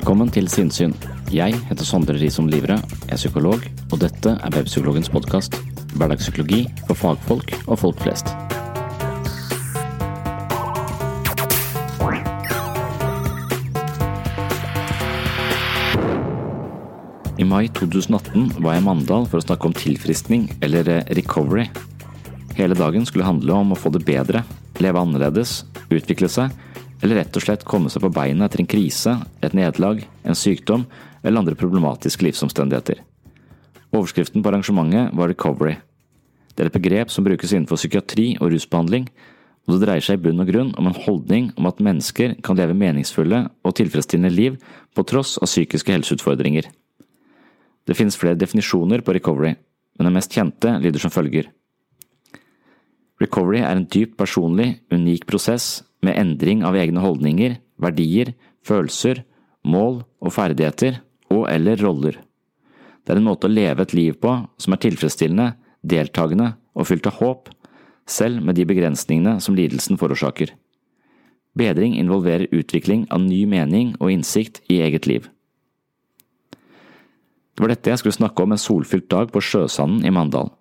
Velkommen til Sinnsyn. Jeg heter Sondre Risom Livre, er psykolog, og dette er Webpsykologens podkast. Hverdagspsykologi for fagfolk og folk flest. I mai 2018 var jeg i Mandal for å snakke om tilfriskning, eller eh, recovery. Hele dagen skulle handle om å få det bedre, leve annerledes, utvikle seg, eller rett og slett komme seg på beina etter en krise, et nederlag, en sykdom eller andre problematiske livsomstendigheter. Overskriften på arrangementet var recovery. Det er et begrep som brukes innenfor psykiatri og rusbehandling, og det dreier seg i bunn og grunn om en holdning om at mennesker kan leve meningsfulle og tilfredsstillende liv på tross av psykiske helseutfordringer. Det finnes flere definisjoner på recovery, men den mest kjente lyder som følger. Recovery er en dypt personlig, unik prosess med endring av egne holdninger, verdier, følelser, mål og ferdigheter og eller roller. Det er en måte å leve et liv på som er tilfredsstillende, deltakende og fylt av håp, selv med de begrensningene som lidelsen forårsaker. Bedring involverer utvikling av ny mening og innsikt i eget liv. Det var dette jeg skulle snakke om en solfylt dag på Sjøsanden i Mandal.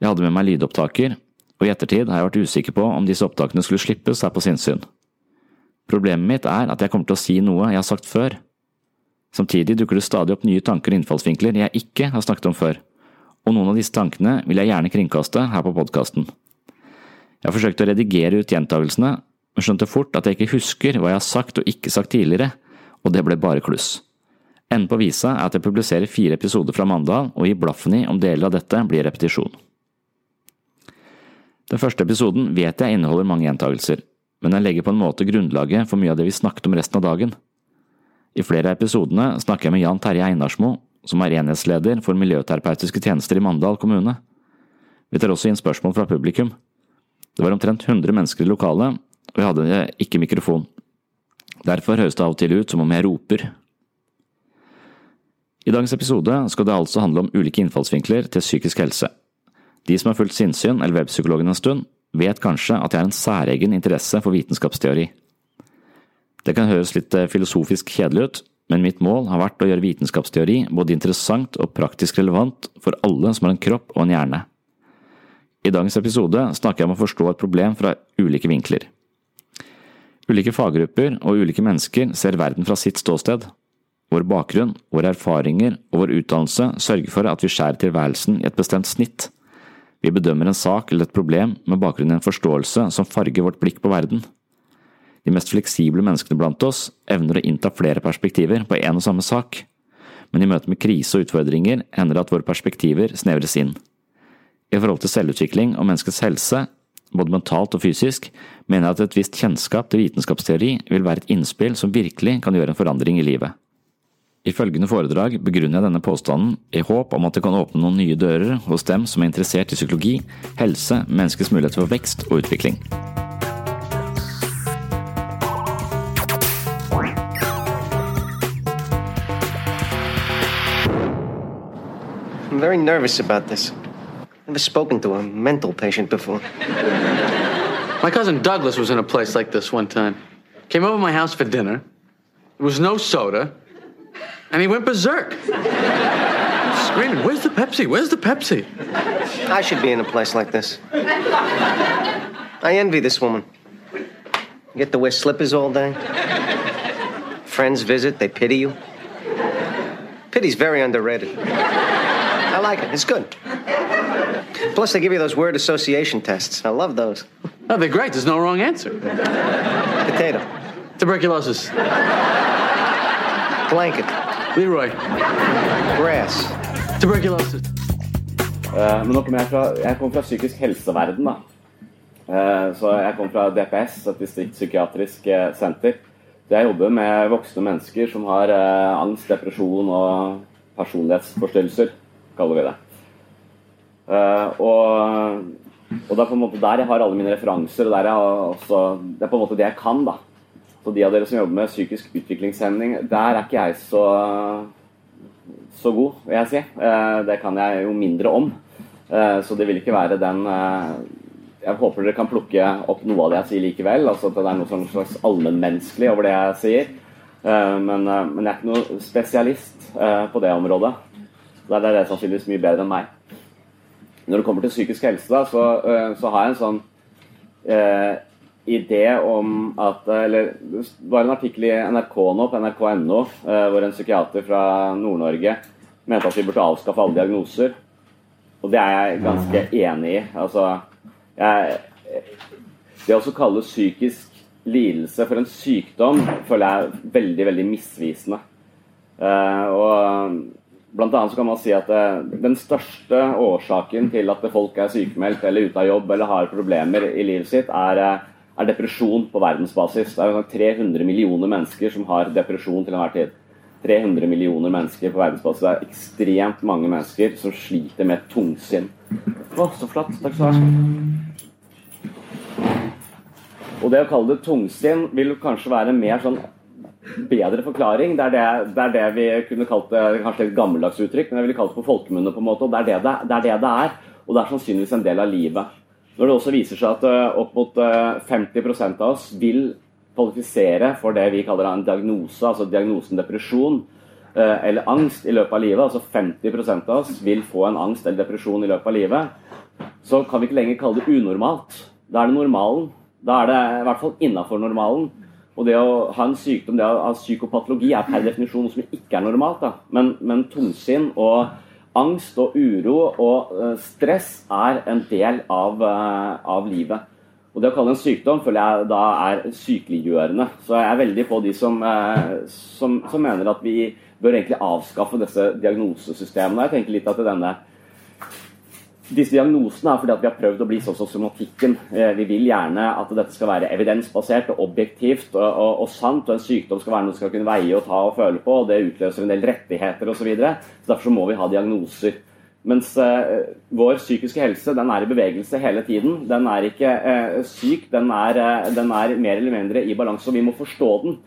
Jeg hadde med meg lydopptaker, og i ettertid har jeg vært usikker på om disse opptakene skulle slippes her på sinnssyn. Problemet mitt er at jeg kommer til å si noe jeg har sagt før. Samtidig dukker det stadig opp nye tanker og innfallsvinkler jeg ikke har snakket om før, og noen av disse tankene vil jeg gjerne kringkaste her på podkasten. Jeg har forsøkt å redigere ut gjentagelsene, men skjønte fort at jeg ikke husker hva jeg har sagt og ikke sagt tidligere, og det ble bare kluss. Enden på visa er at jeg publiserer fire episoder fra Mandal og gir blaffen i om deler av dette blir repetisjon. Den første episoden vet jeg inneholder mange gjentagelser, men den legger på en måte grunnlaget for mye av det vi snakket om resten av dagen. I flere av episodene snakker jeg med Jan Terje Einarsmo, som er enhetsleder for miljøterapeutiske tjenester i Mandal kommune. Vi tar også inn spørsmål fra publikum. Det var omtrent 100 mennesker i lokalet, og jeg hadde ikke mikrofon. Derfor høres det av og til ut som om jeg roper. I dagens episode skal det altså handle om ulike innfallsvinkler til psykisk helse. De som har fulgt sinnssyn eller webpsykologen en stund, vet kanskje at jeg har en særegen interesse for vitenskapsteori. Det kan høres litt eh, filosofisk kjedelig ut, men mitt mål har vært å gjøre vitenskapsteori både interessant og praktisk relevant for alle som har en kropp og en hjerne. I dagens episode snakker jeg om å forstå et problem fra ulike vinkler. Ulike faggrupper og ulike mennesker ser verden fra sitt ståsted. Vår bakgrunn, våre erfaringer og vår utdannelse sørger for at vi skjærer tilværelsen i et bestemt snitt. Vi bedømmer en sak eller et problem med bakgrunn i en forståelse som farger vårt blikk på verden. De mest fleksible menneskene blant oss evner å innta flere perspektiver på en og samme sak, men i møte med krise og utfordringer hender det at våre perspektiver snevres inn. I forhold til selvutvikling og menneskets helse, både mentalt og fysisk, mener jeg at et visst kjennskap til vitenskapsteori vil være et innspill som virkelig kan gjøre en forandring i livet. I følgende foredrag begrunner jeg denne påstanden i håp om at det kan åpne noen nye dører hos dem som er interessert i psykologi, helse, menneskets muligheter for vekst og utvikling. I'm very nervous about this. Never spoken to a mental patient before. My cousin Douglas was in a place like this one time. Came over to my house for dinner. There was no soda, and he went berserk. Screaming, Where's the Pepsi? Where's the Pepsi? I should be in a place like this. I envy this woman. You get to wear slippers all day. Friends visit, they pity you. Pity's very underrated. I like it, it's good. Plus, they give you those word association tests. I love those. Oh, they're great. There's no wrong answer. Potato, Tuberculosis. blanket, Leroy. grass. Tuberculosis. Uh, Men nå kommer jeg fra, jeg kommer fra psykisk helseverden, da. Uh, Så jeg kommer fra DPS, et distriktspsykiatrisk eh, senter. Så jeg jobber med voksne mennesker som har uh, angst, depresjon og personlighetsforstyrrelser, kaller vi det. Eh, Og, og det er på en måte der jeg har alle mine referanser, og der jeg har også, det er på en måte det jeg kan. da. Så de av dere som jobber med psykisk utviklingshemning, der er ikke jeg så så god, vil jeg si. Eh, Det kan jeg jo mindre om. Eh, Så det vil ikke være den eh, Jeg håper dere kan plukke opp noe av det jeg sier likevel. altså At det er noe sånn slags allmennmenneskelig over det jeg sier. Men, men jeg er ikke noen spesialist på det området. Der er det sannsynligvis mye bedre enn meg. Når det kommer til psykisk helse, så, så har jeg en sånn idé om at Eller det var en artikkel i NRK nå, på nrk.no, eh, hvor en psykiater fra Nord-Norge mente at vi burde avskaffe alle diagnoser. Og det er jeg ganske enig i. Altså, jeg, det å kalle psykisk lidelse for en sykdom føler jeg er veldig, veldig misvisende. Eh, og Blant annet så kan man si at eh, Den største årsaken til at folk er sykemeldt eller ute av jobb eller har problemer i livet sitt, er, er depresjon på verdensbasis. Det er sånn 300 millioner mennesker som har depresjon til enhver tid. 300 millioner mennesker på verdensbasis. Det er ekstremt mange mennesker som sliter med tungsinn. Å, så flott. Takk skal du ha. Og det å kalle det tungsinn vil kanskje være mer sånn bedre forklaring. Det er det, det er det, vi kunne kalt det kanskje et gammeldags uttrykk, men jeg ville kalt det på folkemunne. på en måte, og det er det det, det er det det er. Og det er sannsynligvis en del av livet. Når det også viser seg at uh, opp mot uh, 50% av oss vil kvalifisere for det vi kaller en diagnose, altså diagnosen depresjon uh, eller angst i løpet av livet, altså 50% av oss vil få en angst eller depresjon i løpet av livet, så kan vi ikke lenger kalle det unormalt. Da er det normalen. Da er det i hvert fall innafor normalen. Og det å ha en sykdom, det å ha psykopatologi, er per definisjon noe som ikke er normalt. Da. Men, men tungsinn og angst og uro og uh, stress er en del av, uh, av livet. Og det å kalle en sykdom føler jeg da er sykeliggjørende. Så jeg er veldig på de som, uh, som, som mener at vi bør egentlig avskaffe disse diagnosesystemene. Jeg tenker litt at denne disse diagnosene er fordi at vi har prøvd å bli sånn som somatikken. Eh, Vi vil gjerne at dette skal være evidensbasert og objektivt og, og, og sant. og En sykdom skal være noe du skal kunne veie og ta og føle på. og Det utløser en del rettigheter osv. Derfor så må vi ha diagnoser. Mens eh, vår psykiske helse den er i bevegelse hele tiden. Den er ikke eh, syk, den er, eh, den er mer eller mindre i balanse, og vi må forstå den.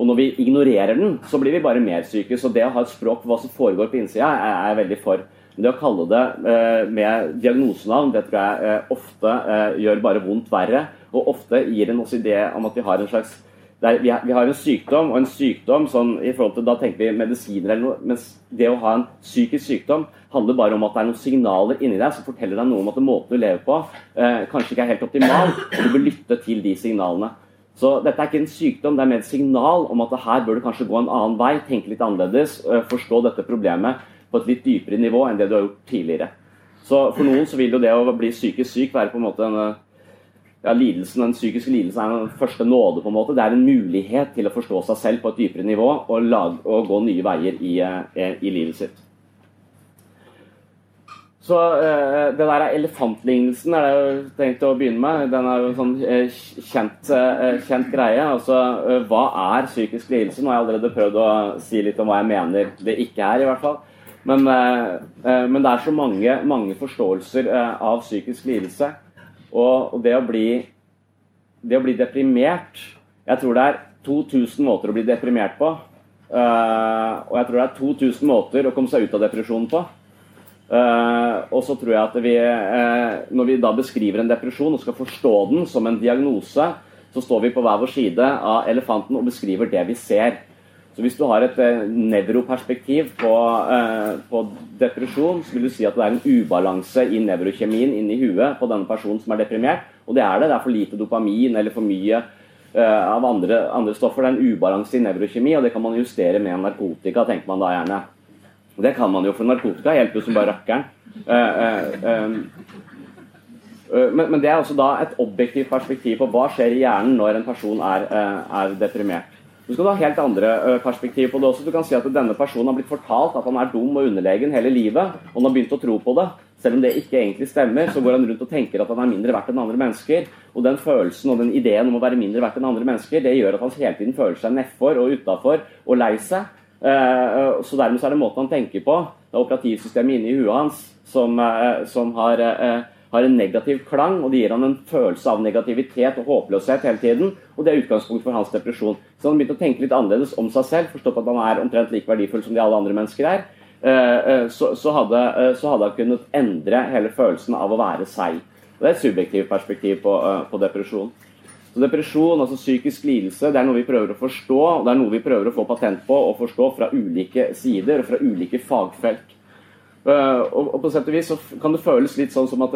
Og når vi ignorerer den, så blir vi bare mer syke. Så det å ha et språk for hva som foregår på innsida, er jeg veldig for. Men det å kalle det eh, med diagnosenavn, det tror jeg eh, ofte eh, gjør bare vondt verre. Og ofte gir en oss idé om at vi har en slags det er, vi, har, vi har en sykdom, og en sykdom sånn, i forhold til, Da tenker vi medisiner eller noe. Mens det å ha en psykisk sykdom handler bare om at det er noen signaler inni deg som forteller deg noe om at måten du lever på, eh, kanskje ikke er helt optimal, og du bør lytte til de signalene. Så dette er ikke en sykdom, det er mer et signal om at her bør du kanskje gå en annen vei, tenke litt annerledes, forstå dette problemet på et litt dypere nivå enn det du har gjort tidligere. Så For noen så vil jo det å bli psykisk syk være på en måte en ja, lidelsen, Den psykiske lidelsen er den første nåde. på en måte. Det er en mulighet til å forstå seg selv på et dypere nivå og, lage, og gå nye veier i, eh, i livet sitt. så uh, det der elefantlignelsen er det jeg tenkt å begynne med. Den er jo en sånn uh, kjent, uh, kjent, greie. Altså, hva er psykisk lidelse? Nå har jeg allerede prøvd å si litt om hva jeg mener det ikke er, i hvert fall. Men, men det er så mange, mange forståelser av psykisk lidelse. Og, det, å bli, det å bli deprimert Jeg tror det er 2000 måter å bli deprimert på. og jeg tror det er 2000 måter å komme seg ut av depresjonen på. Og så tror jeg at vi, Når vi da beskriver en depresjon og skal forstå den som en diagnose, så står vi på hver vår side av elefanten og beskriver det vi ser. Så Hvis du har et uh, nevroperspektiv på, på, depresjon, så vil du si at det er en ubalanse i nevrokjemien inni huet på denne personen som er deprimert. Og det er det. Det er for lite dopamin eller for mye av andre, andre stoffer. Det er en ubalanse i nevrokjemi, og det kan man justere med narkotika, tenker man da gjerne. Det kan man jo, for narkotika hjelper jo som bare rakkeren. Men, men, det er også da et objektivt perspektiv på hva skjer i hjernen når en person er, er deprimert. Du skal ha helt andre perspektiv på det også. Du kan si at denne personen har blitt fortalt at han er dum og underlegen hele livet, og han har begynt å tro på det. Selv om det ikke egentlig stemmer, så går han rundt og tenker at han er mindre verdt enn andre mennesker. Og den følelsen og den ideen om å være mindre verdt enn andre mennesker, det gjør at han hele tiden føler seg nedfor og utafor og lei seg. Så dermed så er det måten han tenker på, det er operativsystemet inni huet hans, som, som har, har, en negativ klang, og det gir han en følelse av negativitet og håpløshet hele tiden. Og det er utgangspunktet for hans depresjon. Så han begynte å tenke litt annerledes om seg selv, forstått at han er omtrent like verdifull som de alle andre mennesker er. Så, så, hadde, så, hadde, han kunnet endre hele følelsen av å være seg. Og Det er et subjektivt perspektiv på, på depresjon. Så Depresjon, altså psykisk lidelse, det er noe vi prøver å forstå, og det er noe vi prøver å få patent på og forstå fra ulike sider og fra ulike fagfelt. Uh, og, på sett og vis så kan det føles litt sånn som at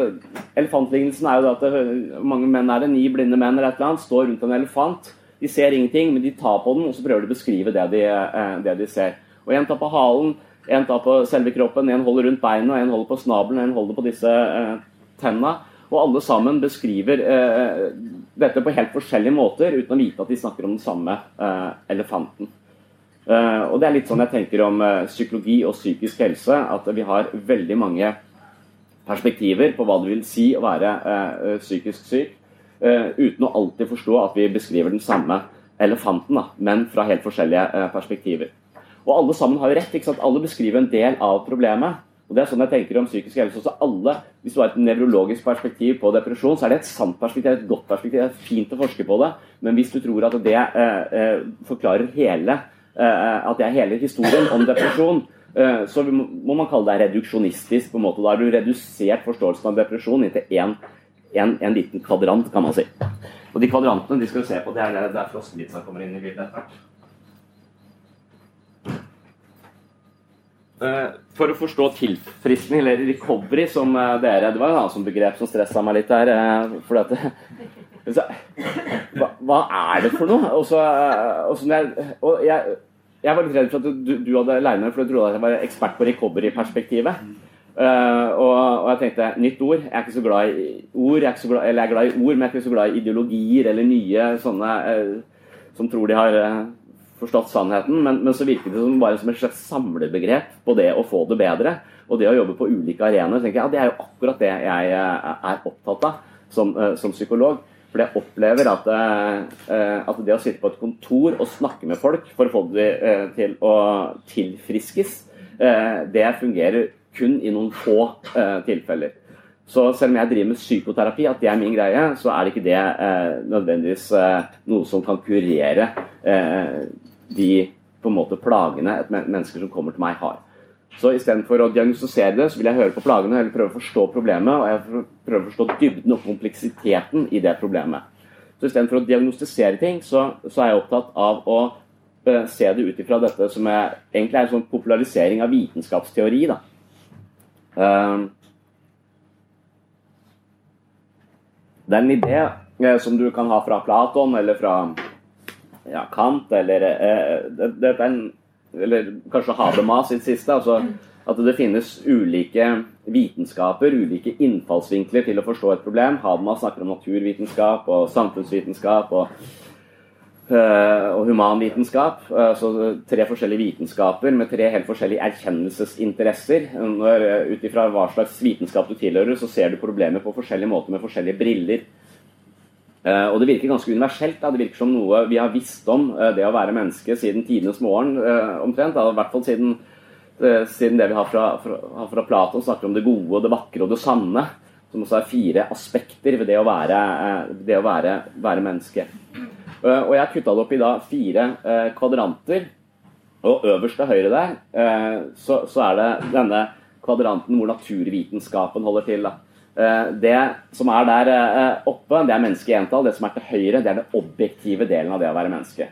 Elefantlignelsen er jo at det, mange menn er det, ni blinde menn eller et eller annet, står rundt en elefant. De ser ingenting, men de tar på den og så prøver de å beskrive det de, uh, det de ser. Og En tar på halen, en tar på selve kroppen, en holder rundt beina, en holder på snabelen, en holder på disse eh, tenna. Og alle sammen beskriver eh, dette på helt forskjellige måter uten å vite at de snakker om den samme eh, elefanten. Eh, og Det er litt sånn jeg tenker om eh, psykologi og psykisk helse, at vi har veldig mange perspektiver på hva det vil si å være eh, psykisk syk, uten å alltid forstå at vi beskriver den samme elefanten, da, men fra helt forskjellige perspektiver. Og alle sammen har jo rett. ikke sant? Alle beskriver en del av problemet. Og det er sånn jeg tenker om psykisk helse også. alle, Hvis du har et nevrologisk perspektiv på depresjon, så er det et sant perspektiv, et godt perspektiv. Det er fint å forske på det. Men hvis du tror at det eh, forklarer hele at det er hele historien om depresjon, eh, så må man kalle det reduksjonistisk. på en måte. Da har du redusert forståelsen av depresjon inntil én en, en, liten kvadrant, kan man si. Og de kvadrantene de skal vi se på, det er der frossenpizza kommer inn i bildet etter hvert. Eh, for å forstå tilfriskning, eller recovery, som eh, dere Det var jo et annet begrep som stressa meg litt her. Eh, for at, hva, hva, er det for noe? Og, så, og, så jeg, og jeg, jeg, var litt redd for at du, du hadde meg, for du trodde at jeg var ekspert på recovery-perspektivet. Uh, og, og, jeg tenkte nytt ord. Jeg er ikke så glad i ord, jeg er, glad, eller jeg er glad i ord, men jeg er ikke så glad i ideologier eller nye sånne uh, som tror de har uh, forstått sannheten, men, men, så virket det som bare som et slags samlebegrep på det å få det bedre. Og det å jobbe på ulike arenaer. tenker jeg, ja, Det er jo akkurat det jeg eh, er opptatt av som, eh, som psykolog. For jeg opplever at, eh, at, det å sitte på et kontor og snakke med folk for å få dem til å tilfriskes, det fungerer kun i noen få tilfeller. Så selv om jeg driver med psykoterapi, at det er min greie, så er det ikke det eh, nødvendigvis eh, noe som kan kurere eh, de på en måte plagene et mennesker som kommer til meg, har. Så istedenfor å diagnostisere det, så vil jeg høre på plagene eller prøve å forstå problemet. Og jeg prøver å forstå dybden og kompleksiteten i det problemet. Så istedenfor å diagnostisere ting, så, så, er jeg opptatt av å uh, se det ut ifra dette som er, egentlig er en sånn popularisering av vitenskapsteori. da. Uh, Det er en idé eh, som du kan ha fra Platon eller fra ja, Kant eller, eh, det, det en, eller kanskje Habermas sitt siste. altså At det finnes ulike vitenskaper, ulike innfallsvinkler til å forstå et problem. Habermas snakker om naturvitenskap og samfunnsvitenskap. og øh, og humanvitenskap. Altså tre forskjellige vitenskaper med tre helt forskjellige erkjennelsesinteresser. Ut ifra hva slags vitenskap du tilhører, så ser du problemer på forskjellige måter med forskjellige briller. Og det virker ganske universelt. Da. Det virker som noe vi har visst om det å være menneske siden tidenes morgen, omtrent. I hvert fall siden, siden det vi har fra, fra, fra Platon, snakker om det gode, det vakre og det sanne som også er fire aspekter ved det å være, eh, det å være, være menneske. Eh, og jeg har kutta det opp i da fire eh, kvadranter. Og øverst til høyre der så, så, er det denne kvadranten hvor naturvitenskapen holder til. Da. Det som er der oppe, det er menneske i entall. Det som er til høyre, det er den objektive delen av det å være menneske.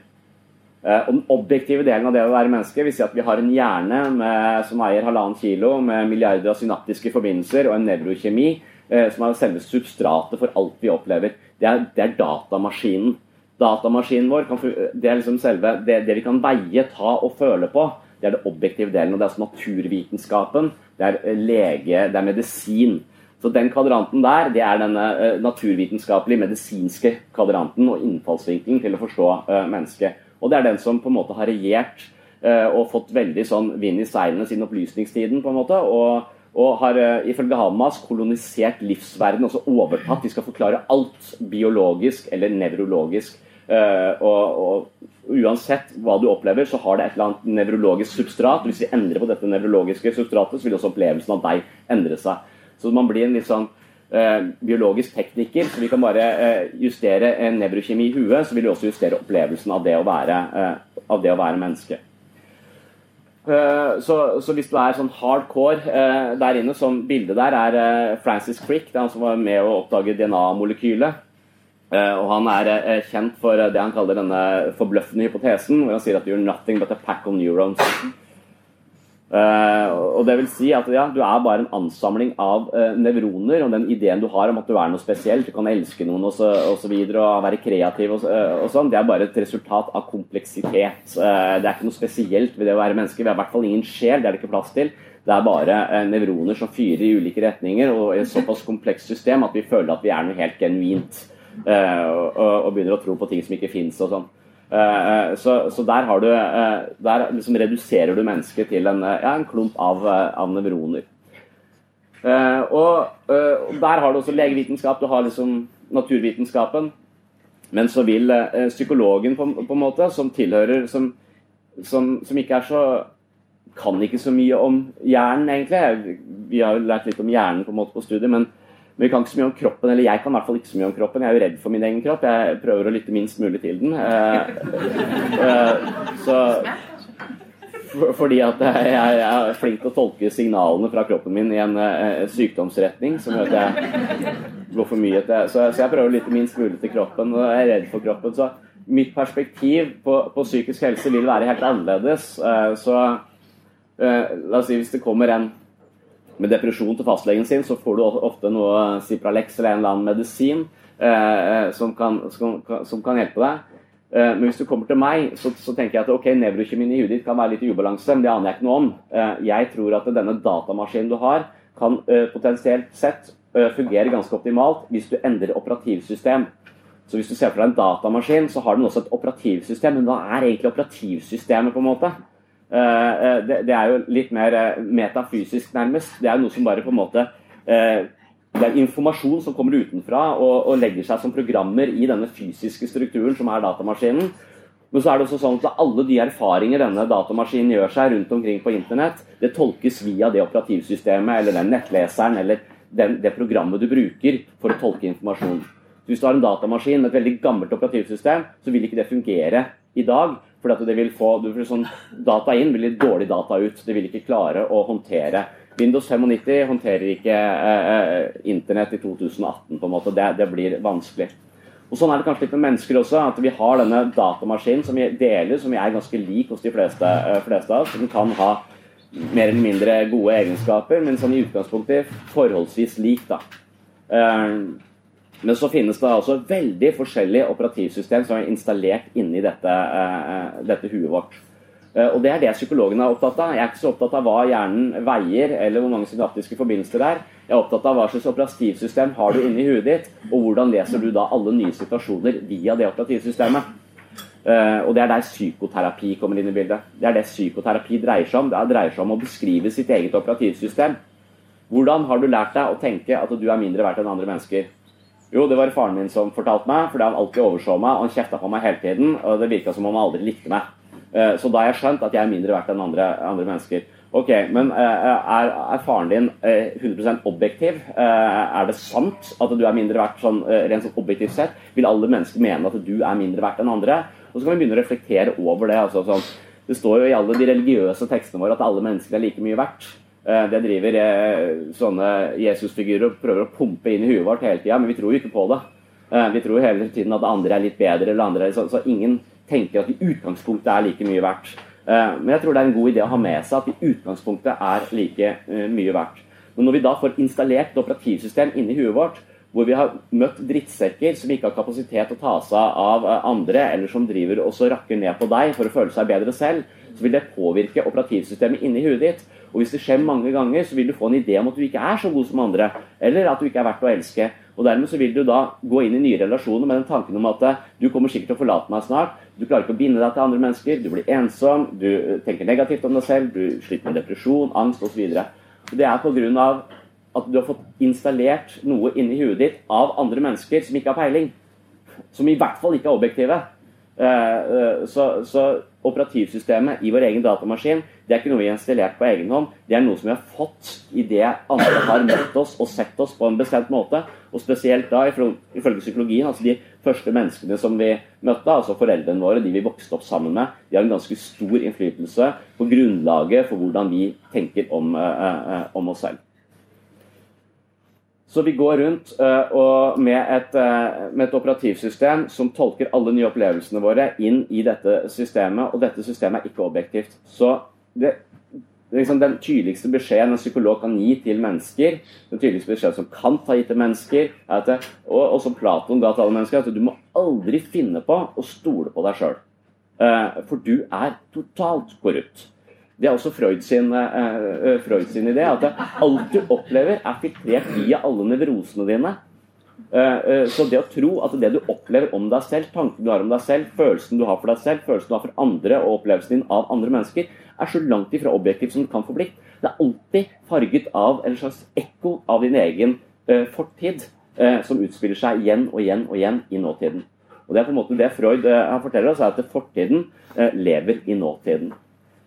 Og Den objektive delen av det å være menneske vil si at vi har en hjerne med, som veier halvannen kilo, med milliarder av synaptiske forbindelser og en nevrokjemi Eh, som er selve substratet for alt vi opplever. Det er, det er datamaskinen. Datamaskinen vår det er liksom selve det, det, vi kan veie, ta og føle på. Det er det objektive delen. og Det er altså naturvitenskapen. Det er eh, lege, det er medisin. Så Den kvadranten der det er den uh, naturvitenskapelige, medisinske kvadranten og innfallsvinkelen til å forstå uh, mennesket. Og Det er den som på en måte har regjert uh, og fått veldig sånn vind i seilene siden opplysningstiden. på en måte, og og har ifølge Hamas kolonisert livsverden, også overtatt. De skal forklare alt biologisk eller nevrologisk. Og, og, uansett hva du opplever, så har det et eller annet nevrologisk substrat. Hvis vi endrer på dette nevrologiske substratet, så vil også opplevelsen av deg endre seg. Så man blir en litt sånn eh, biologisk tekniker. Så vi kan bare justere en nevrokjemi i huet, så vil vi også justere opplevelsen av det å være, av det å være menneske. Eh, så, så, hvis du er sånn hardcore uh, der inne, som bildet der er uh, Francis Crick, det er han som var med å oppdage DNA-molekylet. og han er kjent for det han kaller denne forbløffende hypotesen, hvor han sier at you're nothing but a pack of neurons. Uh, og det vil si at ja, Du er bare en ansamling av uh, nevroner og den ideen du har om at du er noe spesielt, du kan elske noen. Og, så, og, og være kreativ og, uh, og, sånn, det er bare et resultat av kompleksitet. det er ikke noe spesielt ved det å være menneske. Vi har i hvert fall ingen sjel, det er det ikke plass til. Det er bare nevroner som fyrer i ulike retninger og i et såpass komplekst system at vi føler at vi er noe helt genuint. og, begynner å tro på ting som ikke fins og sånn. Eh, eh, så, så, der, har du, eh, der liksom reduserer du mennesket til en, ja, en klump av, av nevroner. Og, og, der har du også legevitenskap, du har liksom naturvitenskapen. Men så vil psykologen på, på en måte, som tilhører som, som, som, ikke er så Kan ikke så mye om hjernen, egentlig. Vi har jo lært litt om hjernen på en måte på studiet, men men vi kan ikke så mye om kroppen, eller jeg kan i hvert fall ikke så mye om kroppen. Jeg er jo redd for min egen kropp. Jeg prøver å lytte minst mulig til den. Eh, eh, så fordi at jeg, er flink til å tolke signalene fra kroppen min i en uh, sykdomsretning som gjør at jeg går for mye til så, jeg prøver å lytte minst mulig til kroppen, og jeg er redd for kroppen. Så mitt perspektiv på, på psykisk helse vil være helt annerledes. Så la oss si hvis det kommer en med depresjon til fastlegen sin, så får du ofte noe Cipralex eller en eller annen medisin eh, eh som, kan, som, som, kan, hjelpe deg. Eh, men hvis du kommer til meg, så, så tenker jeg at ok, nevrokjemien i huet ditt kan være litt i ubalanse, men det aner jeg ikke noe om. Eh, jeg tror at denne datamaskinen du har, kan eh, potensielt sett eh, fungere ganske optimalt hvis du endrer operativsystem. Så hvis du ser for deg en datamaskin, så har den også et operativsystem, men hva er egentlig operativsystemet, på en måte? Eh, eh, det, er jo litt mer eh, metafysisk, nærmest. Det er noe som bare på en måte Det er informasjon som kommer utenfra og, og, legger seg som programmer i denne fysiske strukturen som er datamaskinen. Men så er det også sånn at alle de erfaringer denne datamaskinen gjør seg rundt omkring på internett, det tolkes via det operativsystemet eller den nettleseren eller den, det programmet du bruker for å tolke informasjon. Hvis du har en datamaskin med et veldig gammelt operativsystem, så vil ikke det fungere i dag. For det vil få du får sånn Data inn vil litt dårlig data ut. Det vil ikke klare å håndtere. Windows 95 håndterer ikke eh, eh, Internett i 2018. på en måte. Det, det, blir vanskelig. Og Sånn er det kanskje litt med mennesker også. at Vi har denne datamaskinen som vi deler, som vi er ganske lik hos de fleste, eh, fleste av oss. Som kan ha mer eller mindre gode egenskaper, men sånn i utgangspunktet forholdsvis lik. da. Uh, men så finnes det altså veldig forskjellige operativsystem som er installert inni dette, uh, dette huet vårt. Uh, og Det er det psykologene er opptatt av. Jeg er ikke så opptatt av hva hjernen veier, eller hvor mange synaptiske forbindelser det er. Jeg er opptatt av hva slags operativsystem har du inni huet ditt, og hvordan leser du da alle nye situasjoner via det operativsystemet. Og Det er der psykoterapi kommer inn i bildet. Det er det psykoterapi dreier seg om. Det dreier seg om å beskrive sitt eget operativsystem. Hvordan har du lært deg å tenke at du er mindre verdt enn andre mennesker? Jo, det var faren min som fortalte meg, fordi han alltid overså meg og han kjefta på meg hele tiden. Og det virka som om han aldri likte meg. Uh, så da har jeg skjønt at jeg er mindre verdt enn andre, andre mennesker. Ok, Men uh, er, er, faren din 100% objektiv? er det sant at du er mindre verdt sånn, rent sånn objektivt sett? Vil alle mennesker mene at du er mindre verdt enn andre? Og så kan vi begynne å reflektere over det. Altså, sånn, det står jo i alle de religiøse tekstene våre at alle mennesker er like mye verdt. Eh, det driver eh, sånne Jesusfigurer og prøver å pumpe inn i huet vårt hele tida, men vi tror jo ikke på det. Eh, vi tror jo hele tiden at andre er litt bedre, eller andre så, så ingen tenker at i utgangspunktet er like mye verdt. Men jeg tror det er en god idé å ha med seg at i utgangspunktet er like mye verdt. Men når vi da får installert et operativsystem inni huet vårt, hvor vi har møtt drittsekker som ikke har kapasitet til å ta seg av andre, eller som driver og rakker ned på deg for å føle seg bedre selv, så vil det påvirke operativsystemet inni huet ditt. Og hvis det skjer mange ganger, så vil du få en idé om at du ikke er så god som andre, eller at du ikke er verdt å elske. Og Dermed så vil du da gå inn i nye relasjoner med den tanken om at eh, du kommer sikkert til å forlate meg snart. Du klarer ikke å binde deg til andre mennesker, du blir ensom, du eh, tenker negativt om deg selv, du sliter med depresjon, angst osv. Det er av at du har fått installert noe inni huet ditt av andre mennesker som ikke har peiling. Som i hvert fall ikke er objektive. Eh, så, så operativsystemet i vår egen datamaskin det er ikke noe vi har installert på egen hånd. Det er noe som vi har fått idet andre har møtt oss og sett oss på en bestemt måte. Og spesielt da, ifølge psykologien, altså de første menneskene som vi møtte, altså foreldrene våre, de vi vokste opp sammen med, de har en ganske stor innflytelse på grunnlaget for hvordan vi tenker om, uh, om oss selv. Så vi går rundt uh, med, et, uh, med, et, operativsystem som tolker alle nye opplevelsene våre inn i dette systemet, og dette systemet er ikke objektivt. Så det, liksom Den tydeligste beskjeden en psykolog kan gi til mennesker, den tydeligste beskjeden som Kant har gitt til mennesker, det, og, og, som Platon ga til alle mennesker, er at du må aldri finne på å stole på deg sjøl. Eh, for du er totalt korrupt. Det er også Freud sin, uh, Freud sin idé. At alt du opplever, er filtrert via alle nevrosene dine. Så det å tro at det du opplever om deg selv, tanken du har om deg selv, følelsen du har for deg selv, følelsen du har for andre og opplevelsen din av andre mennesker, er så langt ifra objektivt som det kan få blitt. Det er alltid farget av en slags ekko av din egen eh, fortid, som utspiller seg igjen og igjen og igjen i nåtiden. Og Det er på en måte det Freud forteller oss, er at fortiden lever i nåtiden.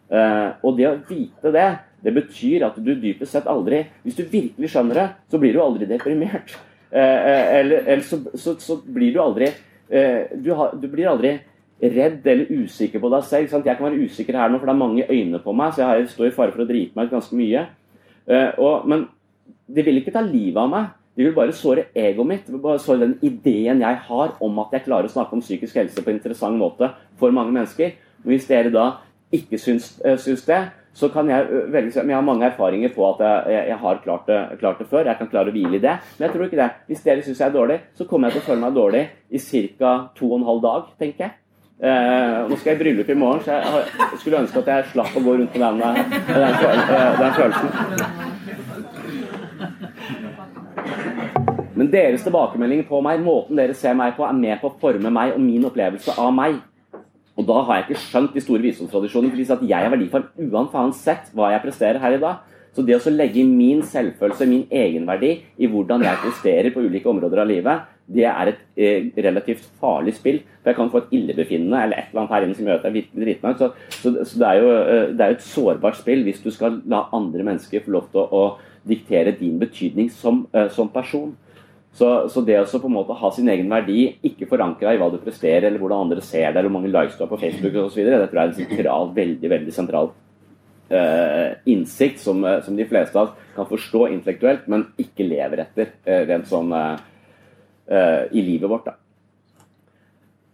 Uh, og det å vite det, det betyr at du dypest sett aldri Hvis du virkelig skjønner det, så blir du aldri deprimert. Uh, eller, eller så, så, så, blir du aldri du, har, du, blir aldri redd eller usikker på deg selv. Sant? Jeg kan være usikker her nå, for det er mange øyne på meg, så jeg står i fare for å drite meg ut ganske mye. Og, men de vil ikke ta livet av meg. De vil bare såre egoet mitt. De vil bare såre den ideen jeg har om at jeg klarer å snakke om psykisk helse på en interessant måte for mange mennesker. Men hvis dere da ikke syns, uh, syns det, så kan jeg velge velge Jeg har mange erfaringer på at jeg, jeg har klart det, klart det, før. Jeg kan klare å hvile i det. Men jeg tror ikke det. Hvis dere syns jeg er dårlig, så kommer jeg til å føle meg dårlig i ca. to og en halv dag, tenker jeg. Eh, nå skal jeg i bryllup i morgen, så jeg, skulle ønske at jeg slapp å gå rundt med den, den, den, den følelsen. Men deres tilbakemelding på meg, måten dere ser meg på, er med på å forme meg og min opplevelse av meg. Og da har jeg ikke skjønt de store visdomstradisjonene. For at jeg er verdifull uansett hva jeg presterer her i dag. Så det å legge min selvfølelse, min egenverdi, i hvordan jeg presterer på ulike områder av livet, det er et eh, relativt farlig spill. For jeg kan få et illebefinnende eller et eller annet her inne som gjør at jeg virkelig driter. Så, så, så, det er jo eh, det er et sårbart spill hvis du skal la andre mennesker få lov til å, å diktere din betydning som, eh, som person. Så, så, det å på en måte ha sin egen verdi, ikke forankra i hva du presterer, eller hvordan andre ser deg, hvor mange likes du har på Facebook osv., det tror jeg er en sentral, veldig veldig sentral uh, innsikt som, uh, som, de fleste av oss kan forstå intellektuelt, men ikke lever etter uh, rent sånn i livet vårt. da.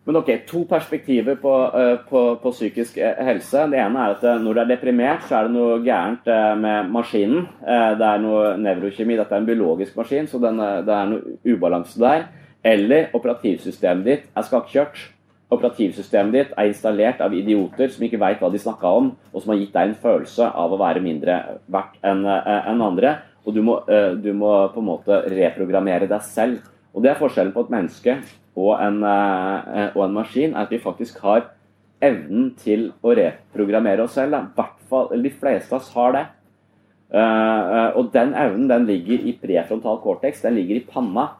Men ok, To perspektiver på, uh, på, på, psykisk eh, helse. Det ene er at eh, når du er deprimert, så er det noe gærent med maskinen. Det er noe nevrokjemi. Dette er en biologisk maskin, så den, det er noe ubalanse der. Eller operativsystemet ditt er skakkjørt. Operativsystemet ditt er installert av idioter som ikke veit hva de snakka om, og som har gitt deg en følelse av å være mindre verdt enn en andre. Og du må, du må på en måte reprogrammere deg selv. Og det er forskjellen på et menneske og en, eh, og en maskin, er at vi faktisk har evnen til å reprogrammere oss selv. Hvert fall, De fleste av oss har det. Uh, og den evnen den ligger i prefrontal cortex, den ligger i panna.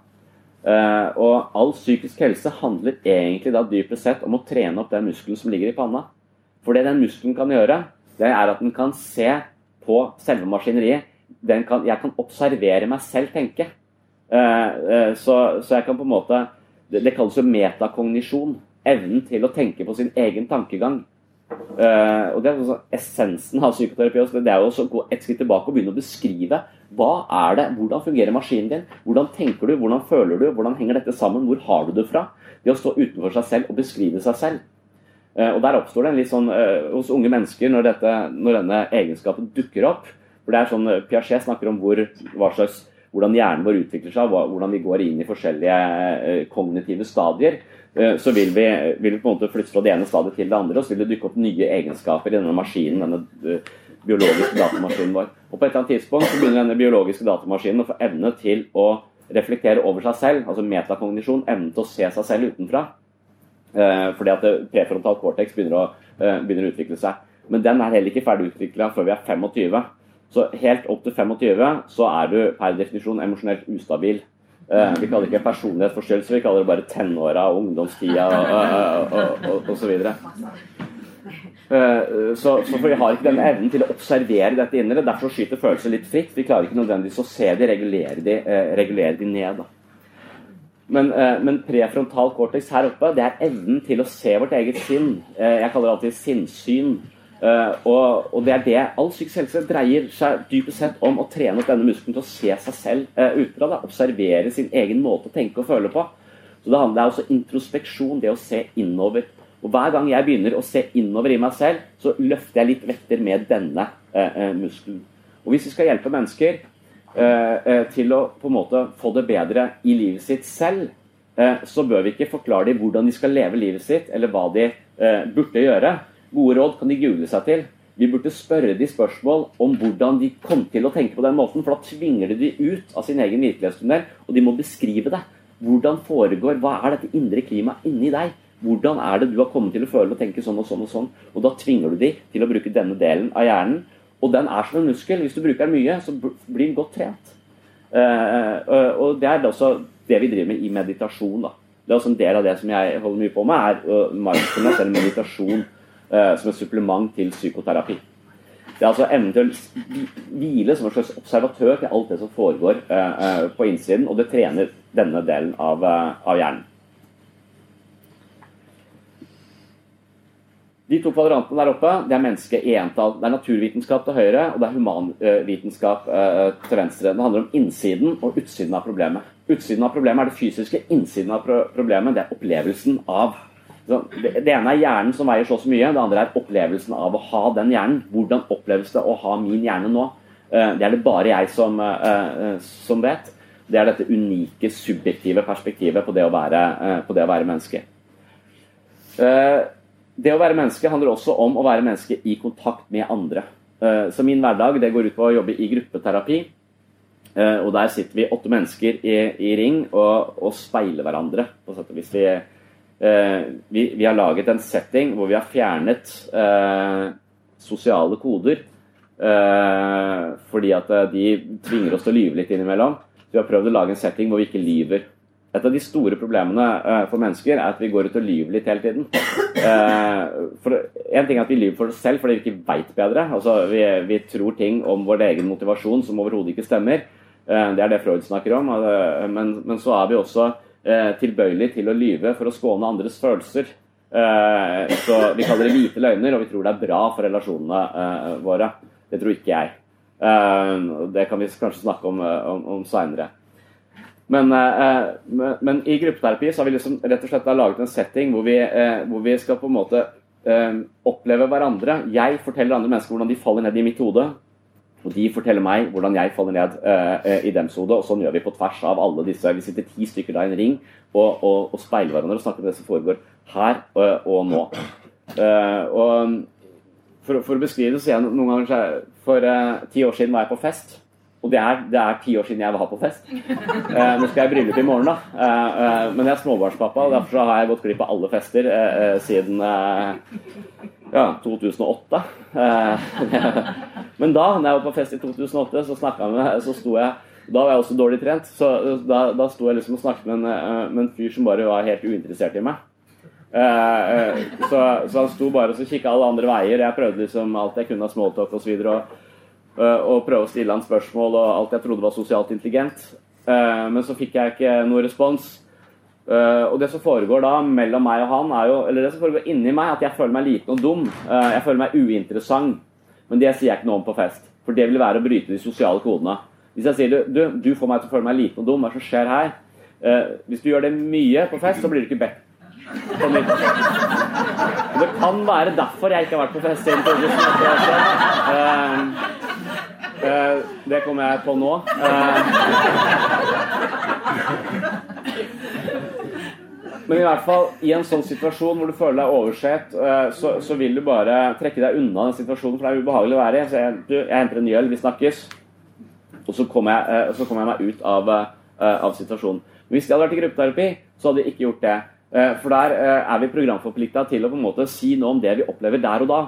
Og all psykisk helse handler egentlig da dypest sett om å trene opp den muskelen som ligger i panna. For det den muskelen kan gjøre, det er at den kan se på selve maskineriet. Kan, jeg kan observere meg selv tenke. Uh, så, så, jeg kan på en måte Det, kalles jo metakognisjon. Evnen til å tenke på sin egen tankegang. Uh, og det er altså Essensen av psykoterapi det er jo å gå et skritt tilbake og begynne å beskrive hva er det, hvordan fungerer maskinen din, hvordan tenker du, hvordan føler du, hvordan henger dette sammen, hvor har du det fra? Det å stå utenfor seg selv og beskrive seg selv. Uh, og Der oppstår det en litt sånn uh, hos unge mennesker når, dette, når, denne egenskapen dukker opp. For det er sånn Piaget snakker om hvor, hva slags, hvordan hjernen vår utvikler seg, hvordan vi går inn i forskjellige kognitive stadier. Eh, så vil vi, vil vi, på en måte flytte fra det ene stadiet til det andre, og så vil det dukke opp nye egenskaper i denne maskinen, denne eh, biologiske datamaskinen vår. Og På et eller annet tidspunkt så begynner denne biologiske datamaskinen å få evne til å reflektere over seg selv, altså metakognisjon, evnen til å se seg selv utenfra. Eh, fordi at prefrontal cortex begynner å, begynner å utvikle seg. Men den er heller ikke ferdig utvikla før vi er 25. Så helt opp til 25 så er du per definisjon emosjonelt ustabil. Uh, vi kaller det ikke personlighetsforstyrrelse, vi kaller det bare tenåra, ungdomstida og osv. Uh, så, så for Vi har ikke denne evnen til å observere dette indre. Derfor skyter følelser litt fritt. Vi klarer ikke nødvendigvis å se de, regulere de, uh, regulere de ned. Da. Men, men, prefrontal cortex her oppe, det er evnen til å se vårt eget sinn. jeg kaller det alltid sinnssyn. Uh, og, og, det er det all psykisk helse dreier seg dypest sett om å trene opp denne muskelen til å se seg selv uh, utenfra. Da. Observere sin egen måte å tenke og føle på. Så Det handler også om introspeksjon, det å se innover. Og Hver gang jeg begynner å se innover i meg selv, så løfter jeg litt vekter med denne uh, muskelen. Og Hvis vi skal hjelpe mennesker til å på en måte få det bedre i livet sitt selv, så bør vi ikke forklare dem hvordan de skal leve livet sitt, eller hva de burde gjøre. Gode råd kan de google seg til. Vi burde spørre de spørsmål om hvordan de kom til å tenke på den måten. For da tvinger de de ut av sin egen virkelighetstunnel, og de må beskrive det. Hvordan foregår, Hva er dette indre klimaet inni deg? Hvordan er det du har kommet til å føle og tenke sånn og sånn? Og sånn? Og da tvinger du de til å bruke denne delen av hjernen. Og den er som en muskel. Hvis du bruker den mye, så blir den godt trent. Uh, og det er også det vi driver med i meditasjon. da. Det er også en del av det som jeg holder mye på med, er uh, mindfulness eller meditasjon. Eh, som et supplement til psykoterapi. Det er altså evnen til å hvile som en slags observatør til alt det som foregår eh, eh, på innsiden, og det trener denne delen av, av hjernen. De to kvadrantene der oppe det er menneske i entall. Det er naturvitenskap til høyre, og det er humanvitenskap til venstre. Det handler om innsiden og utsiden av problemet. Utsiden av problemet er det fysiske, innsiden av problemet det er opplevelsen av det, ene er hjernen som veier så så mye, det andre er opplevelsen av å ha den hjernen. Hvordan oppleves det å ha min hjerne nå? Eh, det er det bare jeg som, eh, eh, som vet. Det er dette unike, subjektive perspektivet på det å være, det å være menneske. Det å være menneske handler også om å være menneske i kontakt med andre. Så min hverdag det går ut på å jobbe i gruppeterapi. Og der sitter vi åtte mennesker i, i ring og, og, speiler hverandre. på sett og vis. Vi, vi, vi, har laget en setting hvor vi har fjernet eh, sosiale koder. Eh, fordi at eh, de tvinger oss til å lyve litt innimellom. Vi har prøvd å lage en setting hvor vi ikke lyver. Et av de store problemene for mennesker er at vi går ut og lyver litt hele tiden. For En ting er at vi lyver for oss selv fordi vi ikke veit bedre. Altså, vi, vi, tror ting om vår egen motivasjon som overhodet ikke stemmer. Det er det Freud snakker om. Men, men, så er vi også eh, tilbøyelig til å lyve for å skåne andres følelser. Eh, så Vi kaller det hvite løgner, og vi tror det er bra for relasjonene eh, våre. Det tror ikke jeg. Eh, det kan vi kanskje snakke om, eh, om, om seinere. Eh, men, men, i gruppeterapi så har vi liksom rett og slett laget en setting hvor vi, hvor vi skal på en måte oppleve hverandre. Jeg forteller andre mennesker hvordan de faller ned i mitt hode. Og de forteller meg hvordan jeg faller ned uh, i dems hode. Og sånn gjør vi på tvers av alle disse. Vi sitter ti stykker da i en ring og, og, og speiler hverandre og snakker om det som foregår her og, og nå. Uh, og for, for, å beskrive det, så jeg noen ganger For ti år siden var jeg på fest. Og det er, det er ti år siden jeg var på fest. Eh, nå skal jeg i bryllup i morgen, da. Eh, eh, men jeg er småbarnspappa, og derfor har jeg gått glipp av alle fester eh, eh, siden ja, 2008. men da når jeg var på fest i 2008, så, med, så sto jeg da var jeg også dårlig trent, så da, da sto jeg liksom og snakket med en, med en fyr som bare var helt uinteressert i meg. så, så, han sto bare og kikka alle andre veier. Jeg prøvde liksom alt jeg kunne av smalltalk osv. Og, Eh, og prøve å stille han spørsmål og alt jeg trodde var sosialt intelligent. Eh, men så fikk jeg ikke noe respons. Uh, og det som foregår da mellom meg og han, er jo Eller det som foregår inni meg, at jeg føler meg liten og dum. Jeg føler meg uinteressant. Men det sier jeg ikke noe om på fest. For det vil være å bryte de sosiale kodene. Hvis jeg sier du, du får meg til å føle meg liten og dum, hva er som skjer her? Hvis du gjør det mye på fest, så blir du ikke bedt. Det kan være derfor jeg ikke har vært på fest siden 2008. Eh, det kommer jeg på nå. Eh, men i hvert fall, i en sånn situasjon hvor du føler deg oversett, eh, så, så, vil du bare trekke deg unna den situasjonen, for det er ubehagelig å være i. Så jeg, du, jeg henter en øl, vi snakkes. Og så kommer jeg, kommer jeg meg ut av, av situasjonen. Hvis jeg hadde vært i gruppeterapi, så hadde jeg ikke gjort det. For der er vi programforplikta til å på en måte si noe om det vi opplever der og da.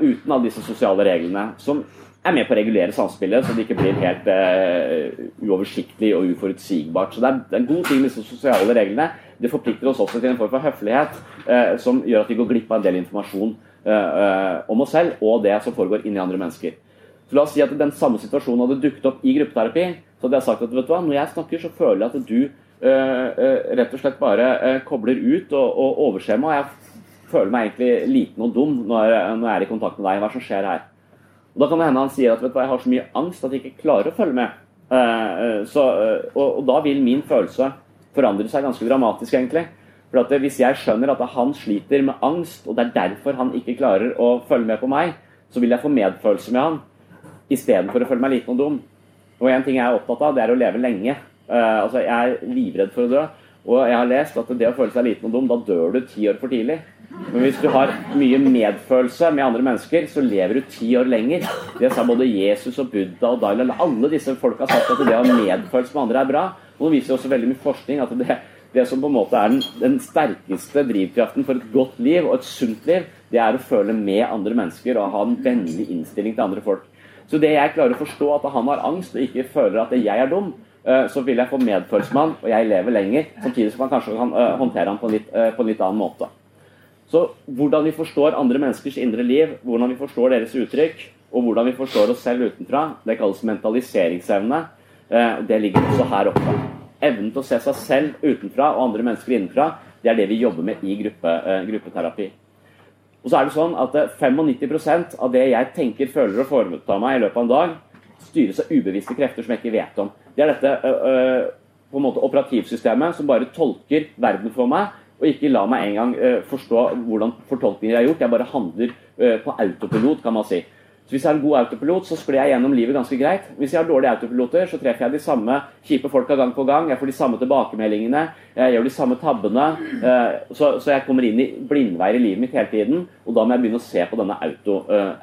Uten alle disse sosiale reglene. Som er med på å regulere samspillet, så det ikke blir helt uh, uoversiktlig og uforutsigbart. Så det er, det er, en god ting med disse sosiale reglene. Det forplikter oss også til en form for høflighet uh, som gjør at vi går glipp av en del informasjon uh, om oss selv og det som foregår inni andre mennesker. Så La oss si at den samme situasjonen hadde dukket opp i gruppeterapi. Så hadde jeg sagt at vet du hva, når jeg snakker, så føler jeg at du rett og slett bare kobler ut og, og overser meg. Jeg føler meg egentlig liten og dum når, når jeg er i kontakt med deg. Hva er det som skjer her? Og Da kan det hende han sier at vet du, hva, jeg har så mye angst at jeg ikke klarer å følge med. Uh, så, uh, og, og, da vil min følelse forandre seg ganske dramatisk, egentlig. For Hvis jeg skjønner at han sliter med angst, og det er derfor han ikke klarer å følge med på meg, så vil jeg få medfølelse med han istedenfor å føle meg liten og dum. Og en ting jeg er opptatt av, det er å leve lenge. Uh, altså, Jeg er livredd for å dø. Og jeg har lest at det å føle seg liten og dum, da dør du ti år for tidlig. Men hvis du har mye medfølelse med andre mennesker, så lever du ti år lenger. Det sa både Jesus og Buddha og Dalai Alle disse folka har sagt at det å ha medfølelse med andre er bra. Og nå viser også veldig mye forskning at det, det som på en måte er den, den, sterkeste drivkraften for et godt liv og et sunt liv, det er å føle med andre mennesker og ha en vennlig innstilling til andre folk. Så det jeg klarer å forstå at han har angst og ikke føler at jeg er dum, eh, så vil jeg få medfølelse med han, og jeg lever lenger. Samtidig som man kanskje kan eh, håndtere han på en litt, eh, på en litt annen måte. Så hvordan vi forstår andre menneskers indre liv, hvordan vi forstår deres uttrykk, og hvordan vi forstår oss selv utenfra, det kalles mentaliseringsevne. Eh, det ligger også her oppe. Evnen til å se seg selv utenfra og andre mennesker innenfra, det er det vi jobber med i gruppe, eh, gruppeterapi. Og så er det sånn at 95 eh, av det jeg tenker, føler og foretar meg i løpet av en dag, styres av ubevisste krefter som jeg ikke vet om. Det er dette på en måte operativsystemet som bare tolker verden for meg og ikke la meg engang uh, forstå hvordan fortolkninger er gjort. Jeg bare handler uh, på autopilot, kan man si. Så Hvis jeg har en god autopilot, så sklir jeg gjennom livet ganske greit. Hvis jeg har dårlige autopiloter, så treffer jeg de samme kjipe folka gang på gang. Jeg får de samme tilbakemeldingene, jeg gjør de samme tabbene. Uh, så, så, jeg kommer inn i blindveier i livet mitt hele tiden. Og da må jeg begynne å se på denne auto,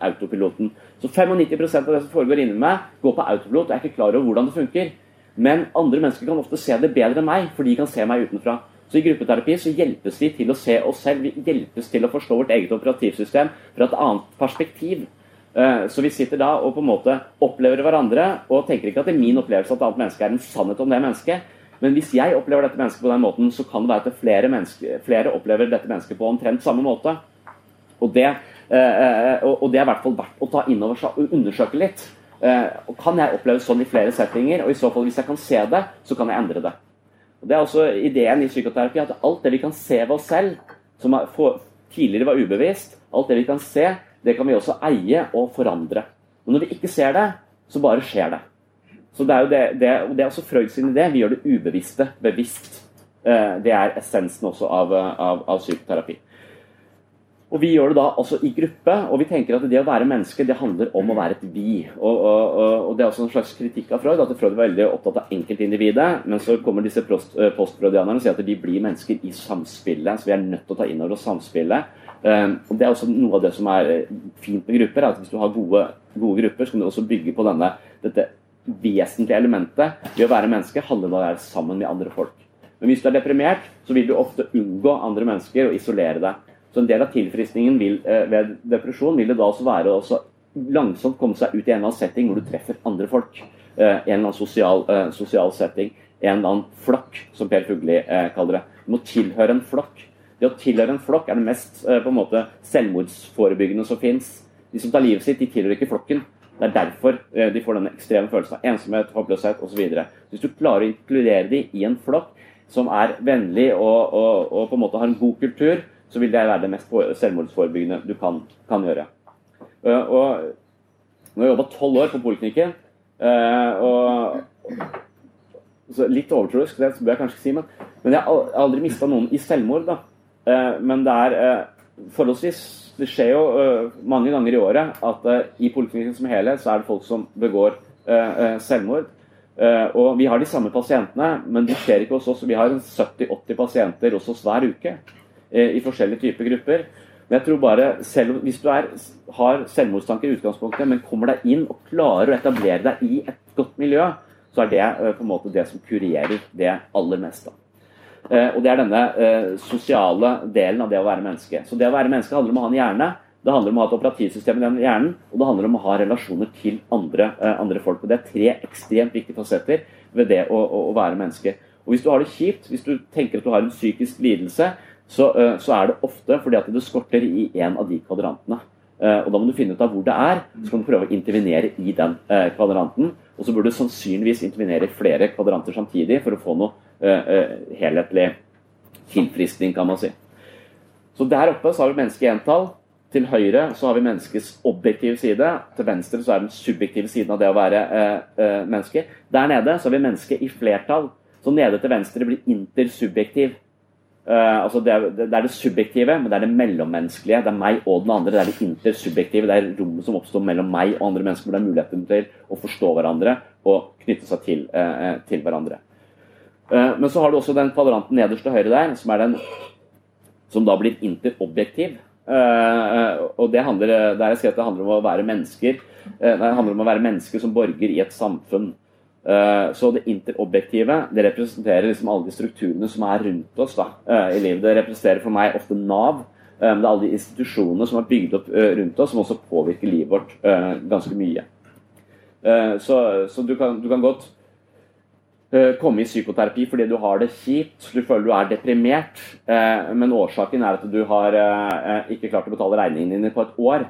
autopiloten. Så 95 av det som foregår inni meg, går på autopilot, og jeg er ikke klar over hvordan det funker. Men andre mennesker kan ofte se det bedre enn meg, for de kan se meg utenfra. Så I gruppeterapi så hjelpes vi til å se oss selv, vi hjelpes til å forstå vårt eget operativsystem fra et annet perspektiv. Eh, så vi sitter da og på en måte opplever hverandre og tenker ikke at det er min opplevelse at et annet menneske er en sannhet om det mennesket. Men hvis jeg opplever dette mennesket på den måten, så kan det være at flere, flere opplever dette mennesket på omtrent samme måte. Og det, eh, eh, og det er i hvert fall verdt å ta inn over seg og undersøke litt. Kan jeg oppleve sånn i flere settinger? Og i så fall, hvis jeg kan se det, så kan jeg endre det. Og Det er også ideen i psykoterapi at alt det vi kan se ved oss selv, som tidligere var ubevisst, alt det vi kan se, det kan vi også eie og forandre. Men når vi ikke ser det, så bare skjer det. Så Det er jo det, det, det er også Freud sin idé. Vi gjør det ubevisste bevisst. Eh, det er essensen også av, av, av psykoterapi. Og Vi gjør det da altså i gruppe, og vi tenker at det å være menneske det handler om å være et vi. Og, og, og Det er også en slags kritikk av Freud, at Freud var veldig opptatt av enkeltindividet. Men så kommer disse eh, postfreudianerne og sier at de blir mennesker i samspillet. Så vi er nødt til å ta inn over oss samspillet. Um, og Det er også noe av det som er eh, fint med grupper. at Hvis du har gode, gode grupper, så kan du også bygge på denne, dette vesentlige elementet ved å være menneske handler om å være sammen med andre folk. Men hvis du er deprimert, så vil du ofte unngå andre mennesker og isolere deg. Så en del av tilfriskningen eh, ved depresjon vil det da også være å langsomt komme seg ut i en eller annen setting hvor du treffer andre folk. Eh, en eller annen sosial, eh, sosial setting. En eller annen flokk, som Per Fugli kaller det. Du må tilhøre en flokk. Det å tilhøre en flokk er det mest på en måte selvmordsforebyggende som fins. De som tar livet sitt, de tilhører ikke flokken. Det er derfor de får denne ekstreme følelsen av ensomhet, håpløshet osv. Hvis du klarer å inkludere dem i en flokk som er vennlig og, og, og, på en måte har en god kultur, så vil det være det mest selvmordsforebyggende du kan, kan gjøre. Uh, og nå har jeg jobba tolv år på poliklinikken. Uh, og Litt overtroisk, det bør jeg kanskje si, men, men jeg har aldri mista noen i selvmord. da. Uh, men det er forholdsvis Det skjer jo mange ganger i året at i poliklinikken som helhet så er det folk som begår selvmord. Og Vi har de samme pasientene, men de skjer ikke hos oss. Vi har 70-80 pasienter hos oss hver uke i forskjellige typer grupper. Men jeg tror bare, selv hvis du er, har selvmordstanker i utgangspunktet, men kommer deg inn og klarer å etablere deg i et godt miljø, så er det uh, på en måte det som kurerer det aller meste. og Det er denne sosiale delen av det å være menneske. Så det å være menneske handler om å ha en hjerne det handler om å ha et operativsystem i den hjernen, og det handler om å ha relasjoner til andre, eh, andre folk. Og Det er tre ekstremt viktige fasetter ved det å, å, å, være menneske. Og Hvis du har det kjipt, hvis du tenker at du har en psykisk lidelse, så, uh, så er det ofte fordi at det skorter i en av de kvadrantene. Uh, og Da må du finne ut av hvor det er, så kan du prøve å intervenere i den uh, kvadranten. Og så burde du sannsynligvis intervenere i flere kvadranter samtidig for å få noe helhetlig tilfriskning, kan man si. Så der oppe så har vi mennesket i entall. Til høyre så har vi menneskets objektive side. Til venstre så er den subjektive siden av det å være eh, eh, menneske. Der nede så har vi mennesket i flertall. Så nede til venstre blir intersubjektiv. Uh, altså det, er, det, er, det subjektive, men det er det mellommenneskelige. Det er meg og den andre. Det er det intersubjektive. Det er rommet som oppstår mellom meg og andre mennesker. Hvor det er muligheten til å forstå hverandre og knytte seg til, uh, til hverandre. Uh, men så har du også den kvadranten nederst til høyre der, som den som da blir interobjektiv. Og det handler, der jeg skrev det handler om å være mennesker det handler om å være mennesker som borger i et samfunn. Uh, så det interobjektive det representerer liksom alle de strukturene som er rundt oss da, i livet. Det representerer for meg ofte Nav. men det er alle de institusjonene som er bygd opp rundt oss, som også påvirker livet vårt ganske mye. så, så du, kan, du kan godt Eh, komme i psykoterapi fordi du har det kjipt, du føler du er deprimert, eh, men årsaken er at du har eh, ikke klart å betale regningene dine på et år.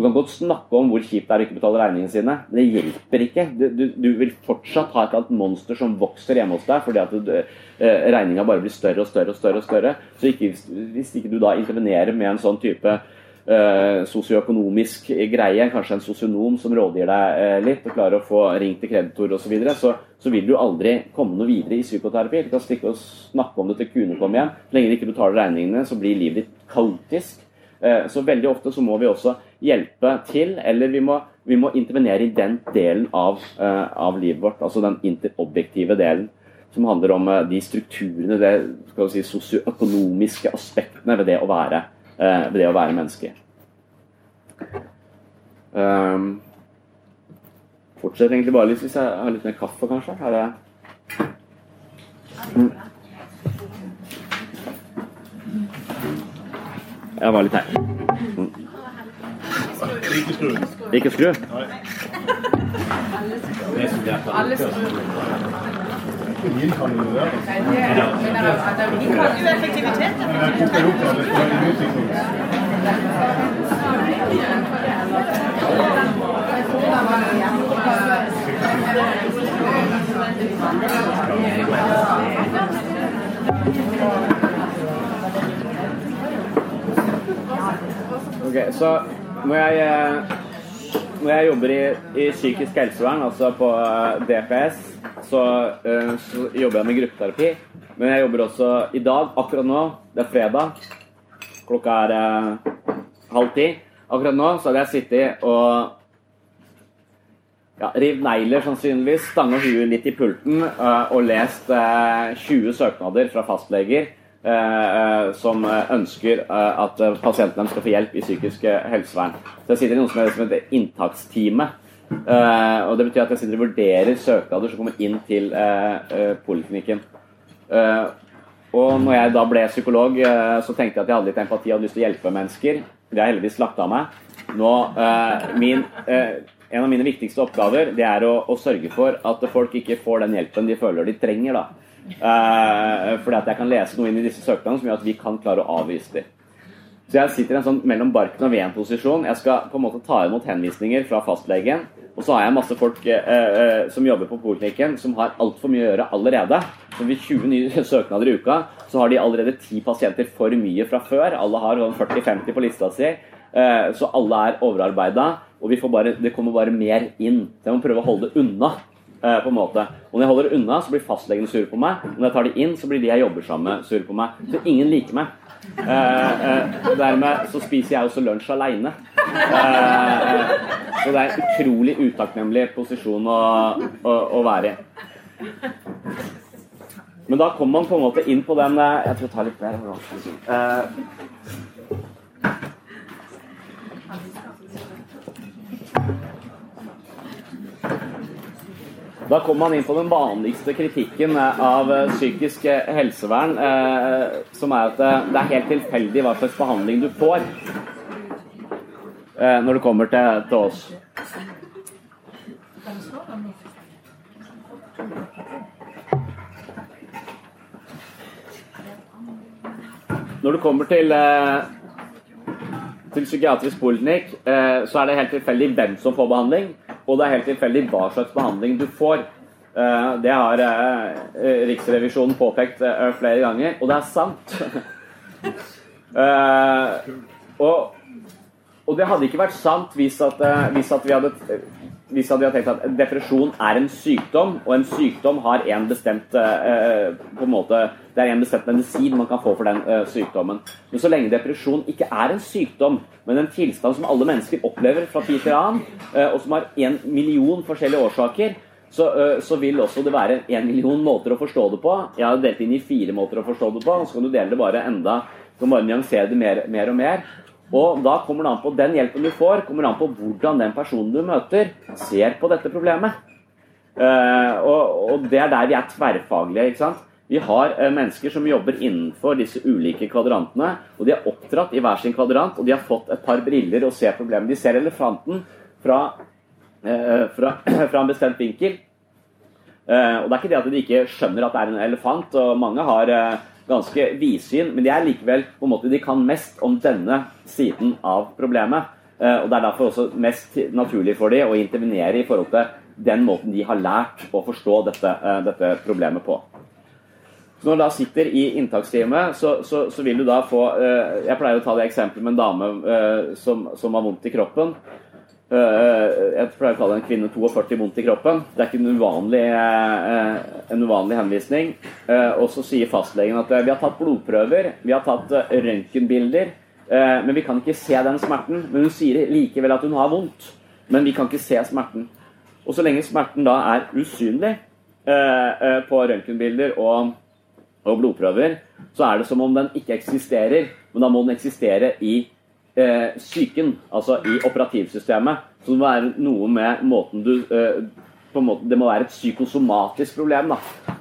Du kan godt snakke om hvor kjipt det er å ikke betale regningene sine, men det hjelper ikke. Du, du, du vil fortsatt ha et annet monster som vokser hjemme hos deg fordi at eh, regninga bare blir større og større og større. og større. Så ikke, hvis ikke du da intervenerer med en sånn type eh, sosioøkonomisk greie, kanskje en sosionom som rådgir deg eh, litt, og klarer å få ringt til kreditor osv., så, videre, så så vil du aldri komme noe videre i psykoterapi. Du kan stikke og snakke om det til kuene kommer hjem. Så lenge du ikke betaler regningene, så blir livet ditt kaotisk. Eh, så veldig ofte så må vi også hjelpe til, eller vi må, vi må intervenere i den delen av, eh, av, livet vårt, altså den interobjektive delen. Som handler om eh, de strukturene, de si, sosioøkonomiske aspektene ved det å være ved det å være menneske. Um, fortsetter egentlig bare litt hvis jeg har litt mer kaffe, kanskje. Her er Jeg var litt her. Ikke skru. Alle skru. Ingen kan jo det. Ok, så når jeg, når jeg jobber i, i psykisk helsevern, altså på eh, DPS så, uh, så, jobber jeg med gruppeterapi. Men jeg jobber også i dag, akkurat nå. Det er fredag. Klokka er eh, halv ti. Akkurat nå så hadde jeg sittet og ja, rivd negler, sannsynligvis. Stanga huet litt i pulten eh, og lest 20 søknader fra fastleger. Som ønsker at pasientene skal få hjelp i psykisk helsevern. Så jeg sitter i noe som heter inntaksteamet Eh, og Det betyr at jeg sitter og vurderer søknader som kommer inn til eh, eh, poliklinikken. Eh, og når jeg da ble psykolog, eh, så tenkte jeg at jeg hadde litt empati og hadde lyst til å hjelpe mennesker. Det har jeg heldigvis lagt av meg. Nå, eh, min, eh, en av mine viktigste oppgaver det er å, å sørge for at folk ikke får den hjelpen de føler de trenger. da. Eh, fordi at jeg kan lese noe inn i disse søknadene som gjør at vi kan klare å avvise dem. Så jeg sitter i en sånn mellom barken og veden-posisjon. Jeg skal på en måte ta imot henvisninger fra fastlegen. Og så har jeg masse folk eh, eh, som jobber på poliklinikken som har altfor mye å gjøre allerede. Så ved 20 nye søknader i uka så har de allerede 10 pasienter for mye fra før. Alle har 40-50 på lista si. Eh, så alle er overarbeida, og bare, det kommer bare mer inn. Så jeg må prøve å holde det unna. Eh, på en måte. Og når jeg holder det unna, så blir fastlegene sure på meg. Og når jeg tar de inn, så blir de jeg jobber sammen med, sure på meg. Så ingen liker meg. Eh, eh, dermed så spiser jeg også lunsj aleine. Eh, så det er en utrolig utakknemlig posisjon å, å, å, være i. Men da kommer man på en måte inn på den eh, Jeg tror jeg tar litt mer. Da kommer man inn på den vanligste kritikken av eh, psykisk eh, helsevern, eh, som er at det er helt tilfeldig hva slags behandling du får eh, når du kommer til, til oss. Når du kommer til, eh, til psykiatrisk poliklinikk, eh, så er det helt tilfeldig hvem som får behandling. Og det er helt tilfeldig hva slags behandling du får. Eh, det har eh, Riksrevisjonen påpekt eh, flere ganger, og det er sant. og, og, det hadde ikke vært sant hvis at, hvis at vi hadde hvis vi hadde tenkt at depresjon er en sykdom, og en sykdom har en bestemt på en måte, Det er en bestemt medisin man kan få for den sykdommen. Men så lenge depresjon ikke er en sykdom, men en tilstand som alle mennesker opplever fra tid til annen, og som har en million forskjellige årsaker, så, så, vil også det være en million måter å forstå det på. Jeg har delt inn i fire måter å forstå det på, og så kan du dele det bare enda kan bare nyansere det mer, mer, og mer. Og da kommer det an på den hjelpen du får, kommer det an på hvordan den personen du møter, ser på dette problemet. Uh, og, og, det er der vi er tverrfaglige. ikke sant? Vi har uh, mennesker som jobber innenfor disse ulike kvadrantene. Og de er oppdratt i hver sin kvadrant, og de har fått et par briller og ser problemet. De ser elefanten fra Eh, fra, fra, en bestemt vinkel. Eh, og Det er ikke det at de ikke skjønner at det er en elefant, og mange har eh, ganske vidsyn, men de er likevel på en måte, de kan mest om denne siden av problemet. og Det er derfor også mest naturlig for dem å intervenere i forhold til den måten de har lært å forstå dette, dette problemet på. Så når du da sitter i inntaksteamet, så, så, så, vil du da få Jeg pleier å ta det eksempelet med en dame som, som har vondt i kroppen. Eh, jeg pleier å kalle en kvinne 42 vondt i kroppen. Det er ikke en uvanlig, eh, en uvanlig henvisning. Eh, og så sier fastlegen at vi har tatt blodprøver, vi har tatt røntgenbilder, men vi kan ikke se den smerten. Men hun sier likevel at hun har vondt, men vi kan ikke se smerten. Og så lenge smerten da er usynlig på røntgenbilder og, og blodprøver, så er det som om den ikke eksisterer, men da må den eksistere i eh, altså i operativsystemet. Så det må være noe med måten du eh, måte, Det må være et psykosomatisk problem. da.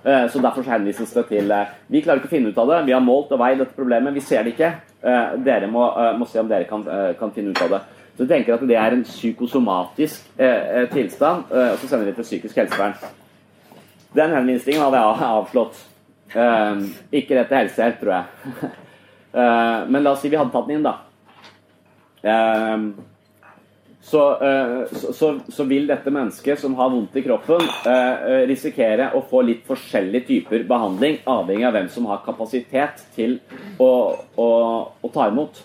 Eh, så Derfor så henvises det til eh, Vi klarer ikke å finne ut av det. Vi har målt og veid dette problemet. Vi ser det ikke. Eh, dere må, eh, må, se om dere kan, kan, finne ut av det. Så jeg tenker at det er en psykosomatisk tilstand, og så sender vi til psykisk helsevern. Den henvisningen hadde jeg avslått. ikke rett til helsehjelp, tror jeg. men la oss si vi hadde tatt den inn, da. Ehm, så, eh, så, så, så, vil dette mennesket som har vondt i kroppen, eh, risikere å få litt forskjellige typer behandling, avhengig av hvem som har kapasitet til å, å, å ta imot.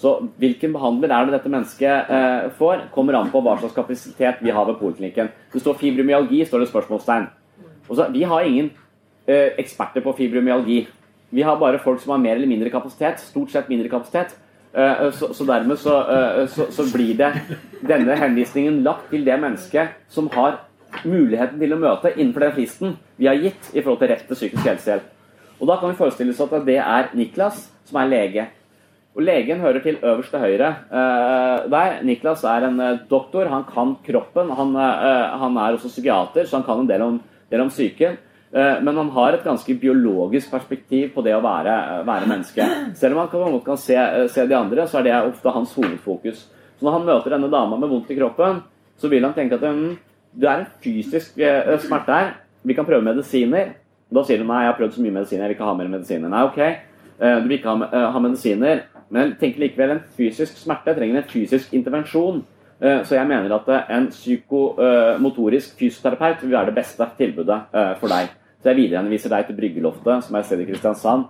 Så hvilken behandler er det dette mennesket eh, får, kommer an på hva slags kapasitet vi har ved poliklinikken. Det står fibromyalgi, står det spørsmålstegn. Også, vi har ingen eh, eksperter på fibromyalgi. Vi har bare folk som har mer eller mindre kapasitet, stort sett mindre kapasitet. Eh, så, så, dermed så, eh, så, så, blir det denne henvisningen lagt til det mennesket som har muligheten til å møte innenfor den fristen vi har gitt i forhold til rett til psykisk helsehjelp. Og Da kan vi forestille oss at det er Niklas, som er lege. Og legen hører til øverst til høyre eh, der. Niklas er en doktor, han kan kroppen. Han, han er også psykiater, så han kan en del om, del om psyken. Eh, men han har et ganske biologisk perspektiv på det å være, være menneske. Selv om han kan, kan se, eh, se, de andre, så er det ofte hans hovedfokus. Så når han møter denne dama med vondt i kroppen, så vil han tenke at mm, det er en fysisk eh, smerte her. Vi kan prøve medisiner. Da sier du nei, jeg har prøvd så mye medisiner, jeg vil ikke ha mer medisiner. Nei, ok, du vil ikke ha, ha medisiner. Men tenk likevel en fysisk smerte trenger en fysisk intervensjon. Eh, så jeg mener at eh, en psykomotorisk fysioterapeut vil være det beste tilbudet eh, for deg. Så jeg viderehenviser deg til Bryggeloftet, som er et sted i Kristiansand,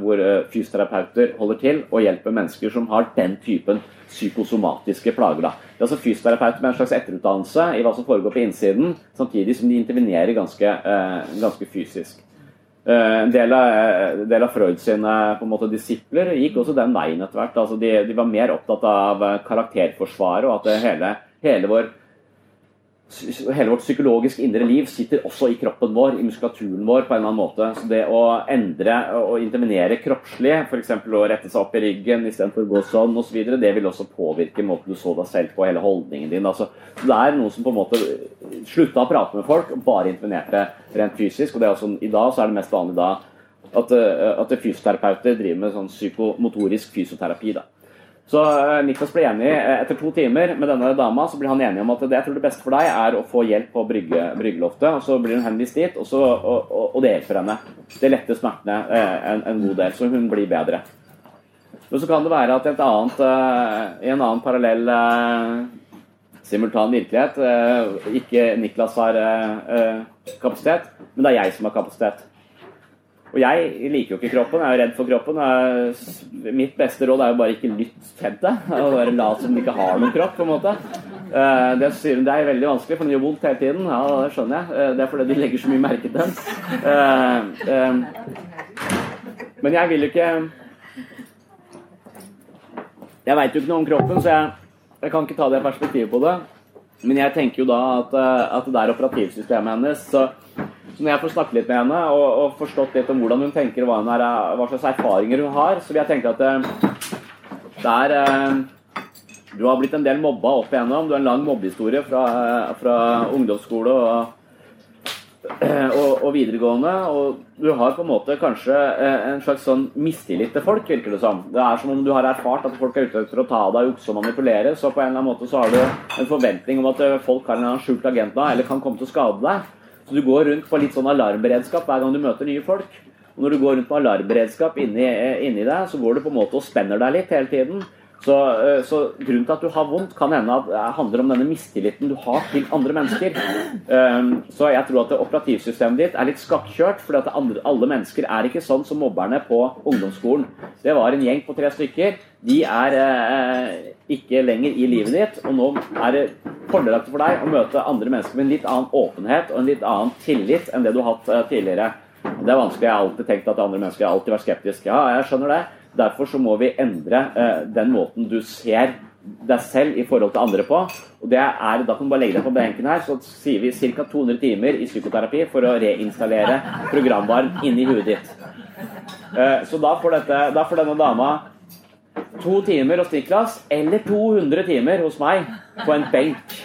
hvor fysioterapeuter holder til og hjelper mennesker som har den typen psykosomatiske plager. Da. Det er altså fysioterapeuter med en slags etterutdannelse i hva som foregår på innsiden, samtidig som de intervenerer ganske, ganske fysisk. Eh, en del av, eh, del av Freud sine på en måte, disipler gikk også den veien etter hvert. Altså de, de, var mer opptatt av eh, karakterforsvaret og at hele, hele vår hele vårt psykologisk indre liv sitter også i kroppen vår, i muskulaturen vår, på en eller annen måte. Så det å endre og intervenere kroppslig, f.eks. å rette seg opp i ryggen istedenfor å gå sånn osv., så det vil også påvirke måten du så deg selv på, hele holdningen din. Altså, det er noen som på en måte slutta å prate med folk bare intervenerte rent fysisk. og det er også, I dag så er det mest vanlig da at, at fysioterapeuter driver med sånn psykomotorisk fysioterapi. da. Så uh, Niklas ble enig uh, etter to timer med denne dama. Så blir han enig om at det jeg tror det beste for deg er å få hjelp på brygge, bryggeloftet. og Så blir hun henvist dit, og, så, og, og, og, det hjelper henne. Det letter smertene uh, en, en, god del, så hun blir bedre. Men så kan det være at annet, i en annen parallell simultan virkelighet ikke Niklas har kapasitet, men det er jeg som har kapasitet. Og jeg liker jo ikke kroppen, jeg er jo redd for kroppen. Mitt beste råd er jo bare ikke lytt til det. Og bare lat som du ikke har noen kropp, på en måte. Det, sier hun, det er veldig vanskelig, for den gjør vondt hele tiden. Ja, det skjønner jeg. Eh, det er fordi du legger så mye merke til den. Eh, men jeg vil jo ikke Jeg veit jo ikke noe om kroppen, så jeg, jeg kan ikke ta det perspektivet på det. Men jeg tenker jo da at, at det er operativsystemet hennes. så så når jeg får snakke litt med henne og, og forstått litt om hvordan hun tenker, hva, hun er, hva slags erfaringer hun har, så vil jeg tenke at det, eh, er eh, Du har blitt en del mobba opp igjennom. Du har en lang mobbehistorie fra, fra ungdomsskole og, og, og, videregående. Og du har på en måte kanskje eh, en slags sånn mistillit til folk, virker det som. Det er som om du har erfart at folk er ute etter å ta deg, jukse og manipulere. Så på en eller annen måte så har du en forventning om at folk har en eller annen skjult agenda eller kan komme til å skade deg. Så du går rundt på litt sånn alarmberedskap hver gang du møter nye folk. Og når du går rundt på alarmberedskap inni, inni deg, så går du på en måte og spenner deg litt hele tiden. Så, eh, så, grunnen til at du har vondt, kan hende at det handler om denne mistilliten du har til andre mennesker. Um, så jeg tror at operativsystemet ditt er litt skakkjørt, for alle mennesker er ikke sånn som mobberne på ungdomsskolen. Det var en gjeng på tre stykker. De er uh, ikke lenger i livet ditt, og nå er det fordelaktig for deg å møte andre mennesker med en litt annen åpenhet og en litt annen tillit enn det du har hatt uh, tidligere. Det er vanskelig. Jeg har alltid tenkt at andre mennesker har alltid vært skeptisk. Ja, jeg skjønner det. Derfor så må vi endre eh, den måten du ser deg selv i forhold til andre på. Og det er, Da kan du bare legge deg på benken her, så sier vi ca. 200 timer i psykoterapi for å reinstallere programvaren inni huet ditt. Eh, så da får, dette, da får denne dama to timer hos Niklas eller 200 timer hos meg på en benk.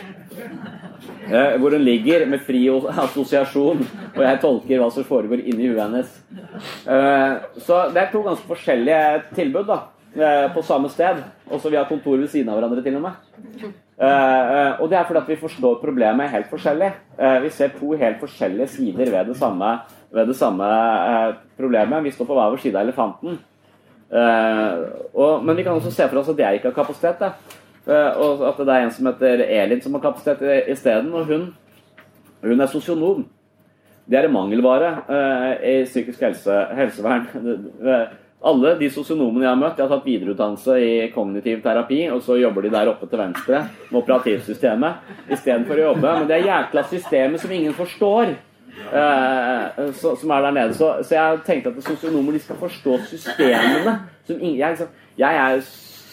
Eh, hvor hun ligger med fri assosiasjon, og jeg tolker hva som foregår inni huet hennes. Eh, så det er to ganske forskjellige tilbud da, eh, på samme sted. Og så vi har kontor ved siden av hverandre, til og med. og det er fordi at vi forstår problemet helt forskjellig. vi ser to helt forskjellige sider ved det samme, ved det samme problemet. Vi står på hver vår side av elefanten. men vi kan også se for oss at jeg ikke har kapasitet. Da. Eh, og at det er en som heter Elin som har kapasitet isteden. Og hun, hun er sosionom. Det er en mangelvare uh, i psykisk helse, helsevern. Alle de sosionomene jeg har møtt, de har tatt videreutdannelse i kognitiv terapi, og så jobber de der oppe til venstre med operativsystemet istedenfor å jobbe. Men det er jækla systemet som ingen forstår. Uh, så, som er der nede. Så, så jeg tenkte at sosionomer de skal forstå systemene. Ingen, jeg, jeg er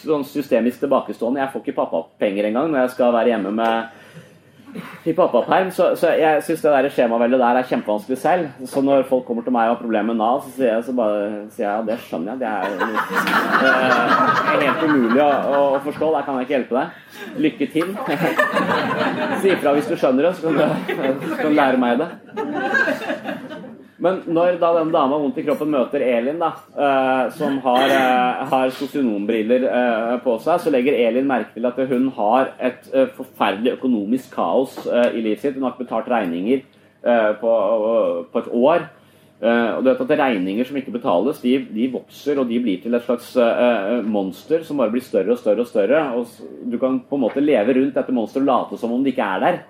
sånn systemisk tilbakestående. Jeg får ikke pappapenger engang når jeg skal være hjemme med i pappaperm, så, så jeg syns det der skjemaveldet der er kjempevanskelig selv. Så når folk kommer til meg og har problemer med Nav, så sier jeg, så bare, sier jeg ja, det skjønner jeg. Det er, uh, helt umulig å, å, forstå. Der kan jeg ikke hjelpe deg. Lykke til. si ifra hvis du skjønner det, så kan du, så kan du lære meg det. Men når da den dama vondt i kroppen møter Elin, da, uh, som har, uh, har sosionombriller uh, på seg, så legger Elin merke til at hun har et forferdelig økonomisk kaos i livet sitt. Hun har ikke betalt regninger på, på, et år. og du vet at Regninger som ikke betales, de, de, vokser og de blir til et slags monster som bare blir større og større. og større, og Du kan på en måte leve rundt dette monsteret og late som om det ikke er der.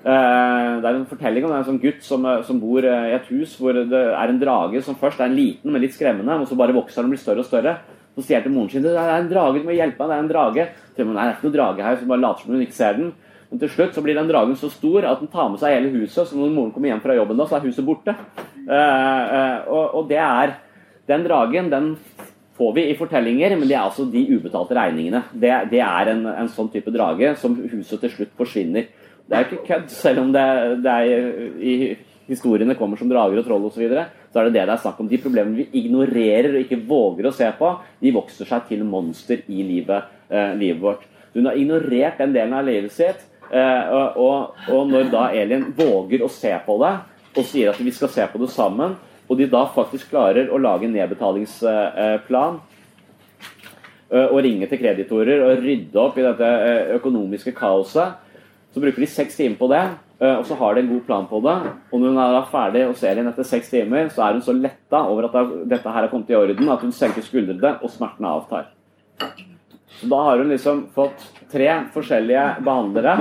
Eh, det er en fortelling om en sånn gutt som, eh, som, bor eh, i et hus hvor det er en drage som først er en liten, men litt skremmende, og så bare vokser den og blir større og større. Så sier til moren sin det er en drage, du må hjelpe meg, det er en drage. Til Nei, det er ikke noe drage her, så bare later som hun ikke ser den. Men til slutt så blir den dragen så stor at den tar med seg hele huset. Så når moren kommer hjem fra jobben, da, så er huset borte. og, og det er Den dragen, den får vi i fortellinger, men det er altså de ubetalte regningene. Det, det er en, en, sånn type drage som huset til slutt forsvinner. Det er ikke kødd, selv om det, det er i historiene kommer som drager og troll osv. Så, videre, så er det det det er snakk om. De problemene vi ignorerer og ikke våger å se på, de vokser seg til monster i livet, eh, livet vårt. Hun har ignorert den delen av livet sitt, eh, og, og, når da Elin våger å se på det, og sier at vi skal se på det sammen, og de da faktisk klarer å lage en nedbetalingsplan eh, og ringe til kreditorer og rydde opp i dette eh, økonomiske kaoset, så bruker de seks timer på det, eh, og så har de en god plan på det. Og når hun er ferdig og ser inn etter seks timer, så er hun så letta over at dette her er kommet i orden, at hun senker skuldrene, og smertene avtar. Så da har hun liksom fått tre forskjellige behandlere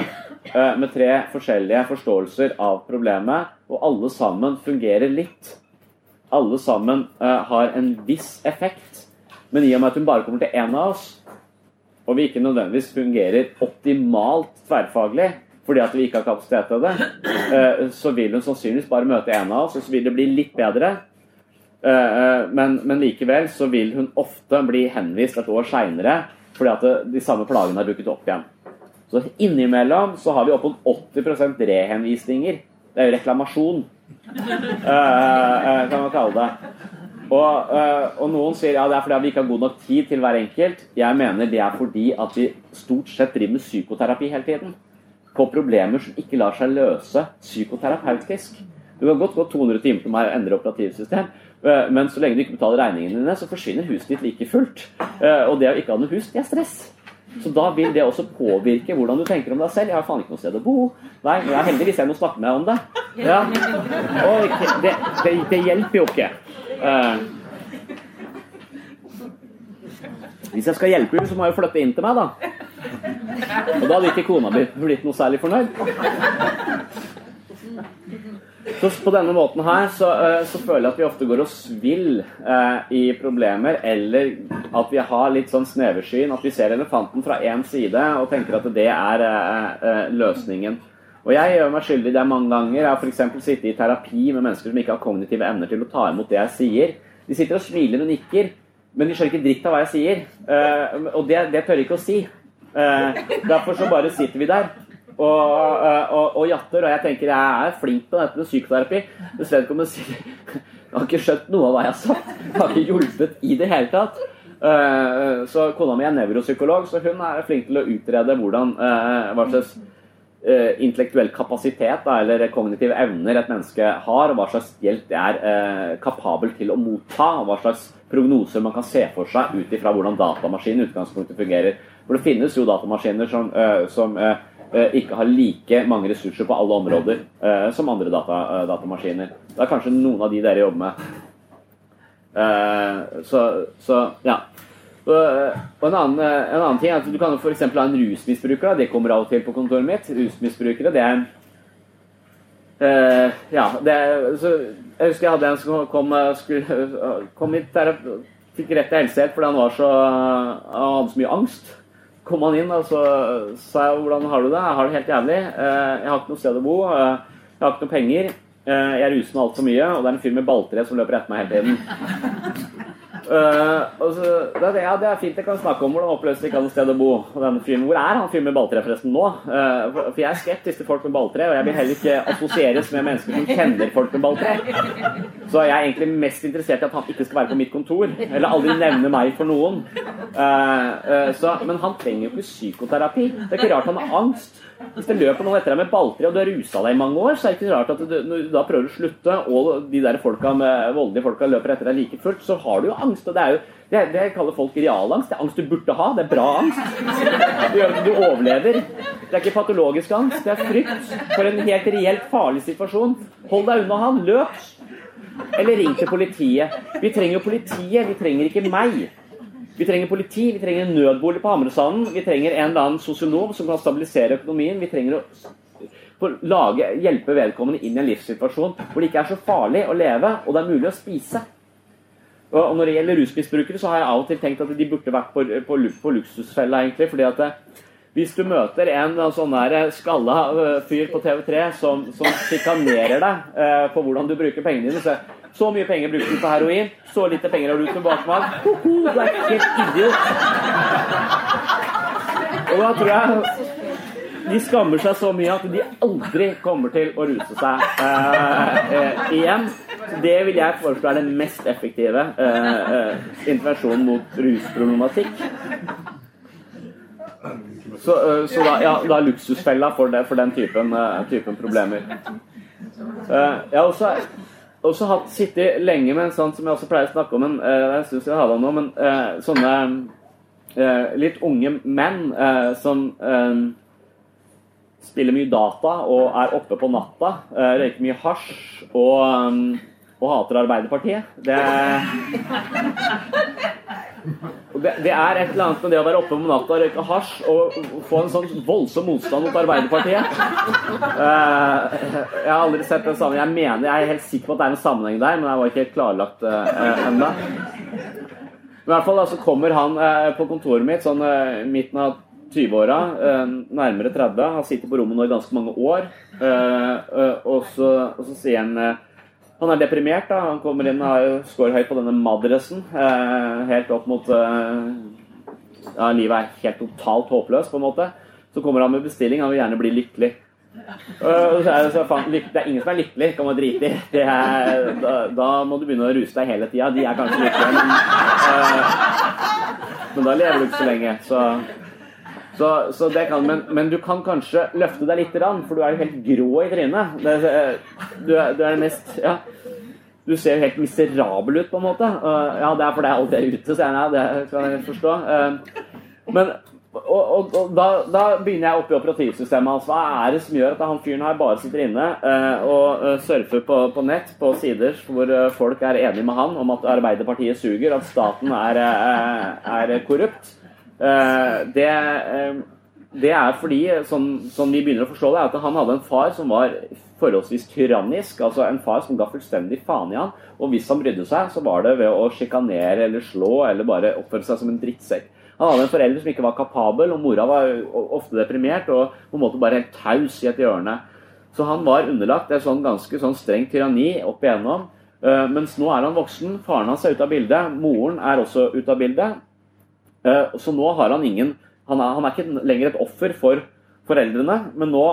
eh, med tre forskjellige forståelser av problemet, og alle sammen fungerer litt. Alle sammen eh, har en viss effekt, men i og med at hun bare kommer til én av oss, og vi ikke nødvendigvis fungerer optimalt tverrfaglig fordi at vi ikke har kapasitet til det, eh, så vil hun sannsynligvis bare møte en av oss, og så vil det bli litt bedre. Eh, eh, men, men likevel så vil hun ofte bli henvist et år seinere fordi at de samme plagene har dukket opp igjen. Så innimellom så har vi opp mot 80% rehenvisninger. Det er jo reklamasjon, kan man kalle det. Og, uh, og, noen sier ja, det er fordi vi ikke har god nok tid til hver enkelt. Jeg mener det er fordi at vi stort sett driver med psykoterapi hele tiden. På problemer som ikke lar seg løse psykoterapeutisk. Du kan godt gå 200 timer til meg og endre operativsystem, uh, men så lenge du ikke betaler regningene dine, så forsvinner huset ditt like fullt. Uh, og det å ikke ha noe hus, det er stress. Så da vil det også påvirke hvordan du tenker om deg selv. Jeg har faen ikke noe sted å bo. Nei, men jeg er heldigvis en å snakke med om det. Ja. Og det, det, det hjelper jo ikke. Uh, hvis jeg skal hjelpe henne, så må jeg jo flytte inn til meg, da. Og da hadde ikke kona mi blitt noe særlig fornøyd. Så på denne måten her så, uh, så, føler jeg at vi ofte går oss vill eh, i problemer, eller at vi har litt sånn sneversyn. At vi ser elefanten fra én side og tenker at det er løsningen. Og jeg gjør meg skyldig det mange ganger. Jeg har f.eks. sittet i terapi med mennesker som ikke har kognitive evner til å ta imot det jeg sier. De sitter og smiler og nikker, men de skjønner ikke dritt av hva jeg sier. Uh, og det, det, tør jeg ikke å si. Uh, derfor så bare sitter vi der og, uh, og, og, jatter. Og jeg tenker jeg er flink på dette med psykoterapi. Hvis vedkommende sier Jeg har ikke skjønt noe av hva jeg har sagt. Jeg har ikke hjulpet i det hele tatt. så kona mi er nevropsykolog, så hun er flink til å utrede hvordan, hva slags intellektuell kapasitet da, eller kognitive evner et menneske har, og hva slags hjelp det er uh, kapabel til å motta, og hva slags prognoser man kan se for seg ut ifra hvordan datamaskinen utgangspunktet fungerer. For det finnes jo datamaskiner som, uh, som ikke har like mange ressurser på alle områder som andre data, datamaskiner. Det er kanskje noen av de dere jobber med. så, så ja. Og en annen, en annen, ting er at Du kan f.eks. ha en rusmisbruker. Det kommer av og til på kontoret mitt. Rusmisbrukere, det er uh, Ja, det er, så, Jeg husker jeg hadde en som kom, skulle, kom hit der, fikk rett til helsehjelp fordi han var så, han hadde så mye angst. Kom han inn og så sa jeg hvordan har du det? Jeg har det helt jævlig. Uh, jeg har ikke noe sted å bo. Uh, jeg har ikke noe penger. Jeg ruser meg altfor mye, og det er en fyr med balltre som løper etter meg hele tiden. Og så, det, ja, det er fint jeg kan snakke om hvordan oppløser ikke hadde sted å bo. Fyren, Hvor er han fyren med balltre forresten nå? Uh, for, jeg er skeptisk til folk med balltre, og jeg vil heller ikke assosieres med mennesker som kjenner folk med balltre. Så jeg er egentlig mest interessert i at han ikke skal være på mitt kontor, eller aldri nevne meg for noen. Uh, så, men han trenger jo ikke psykoterapi. Det er ikke rart han har angst. Hvis det løper noen etter deg med balltre, og du har rusa deg i mange år, så er det ikke rart at du, når du da prøver å slutte, og de der folka med voldelige folka løper etter deg like fullt, så har du jo angst. Og det er jo det, det kaller folk realangst. Det er angst du burde ha. Det er bra angst. Det gjør at du overlever. Det er ikke patologisk angst. Det er frykt for en helt reelt farlig situasjon. Hold deg unna han. Løp. Eller ring til politiet. Vi trenger jo politiet. Vi trenger ikke meg. Vi trenger politi, vi trenger en nødbolig på Hamresanden. Vi trenger en eller annen sosionom som kan stabilisere økonomien. Vi trenger å lage, hjelpe vedkommende inn i en livssituasjon hvor det ikke er så farlig å leve, og det er mulig å spise. Og Når det gjelder rusmisbrukere, så har jeg av og til tenkt at de burde vært på, på, på luksusfella, egentlig. fordi at det, hvis du møter en sånn der skalla fyr på TV3 som, som sjikanerer deg eh, på hvordan du bruker pengene dine, så så mye penger bruker du på heroin, så lite penger har du til bakmann. Du er helt idiot. Og da tror jeg de skammer seg så mye at de aldri kommer til å ruse seg eh, eh, igjen. Det vil jeg foreslå er den mest effektive eh, eh intervensjonen mot rusproblematikk. Så, eh, så da, ja, da er luksusfella for, det, for den typen, eh, typen problemer. jeg har også også hatt, sittet lenge med en sånn som jeg også pleier å snakke om en, uh, en stund siden jeg hadde nå, men uh, sånne uh, litt unge menn som spiller mye data og er oppe på natta, røyker mye hasj og, og hater Arbeiderpartiet. Det det, er et eller annet med det å være oppe om natta og røyke hasj og få en sånn voldsom motstand mot Arbeiderpartiet. Uh, jeg har aldri sett den sammenhengen. Jeg mener, jeg er helt sikker på at det er en sammenheng der, men jeg var ikke helt klarlagt uh, ennå. I hvert fall så kommer han på kontoret mitt sånn midten av 20-åra, nærmere 30. Han sitter på rommet nå i ganske mange år. Og så, og, så, sier han han er deprimert. da, Han kommer inn og scorer høyt på denne madressen. Eh, helt opp mot eh, ja, Livet er helt totalt håpløst, på en måte. Så kommer han med bestilling. Han vil gjerne bli lykkelig. Uh, så er det, så, fan, det, er ingen som er lykkelig, kan man drite i. Da, da, må du begynne å ruse deg hele tida. De er kanskje lykkelige, men, uh, men da lever du ikke så lenge. Så så, så det kan, men, men, du kan kanskje løfte deg litt, for du er jo helt grå i trynet. Du, du er det mest ja, Du ser jo helt miserabel ut, på en måte. Ja, det er fordi jeg alltid er ute, sier jeg. Det kan jeg forstå. Eh, men og, og, og da, da, begynner jeg oppe i operativsystemet hans. Hva er det som gjør at han fyren her bare sitter inne uh, og uh, surfer på, på, nett på sider hvor uh, folk er enige med han om at Arbeiderpartiet suger, at staten er, er korrupt? Eh, det, eh, det, er fordi, som, som, vi begynner å forstå det, at han hadde en far som var forholdsvis tyrannisk. Altså en far som ga fullstendig faen i han. Og hvis han brydde seg, så var det ved å sjikanere eller slå eller bare oppføre seg som en drittsekk. Han hadde en forelder som ikke var kapabel, og mora var ofte deprimert og på en måte bare helt taus i et hjørne. Så han var underlagt et sånn ganske sånn strengt tyranni opp igjennom. Uh, mens nå er han voksen. Faren hans er ute av bildet. Moren er også ute av bildet. Eh, så nå har han ingen han er, han er, ikke lenger et offer for foreldrene, men nå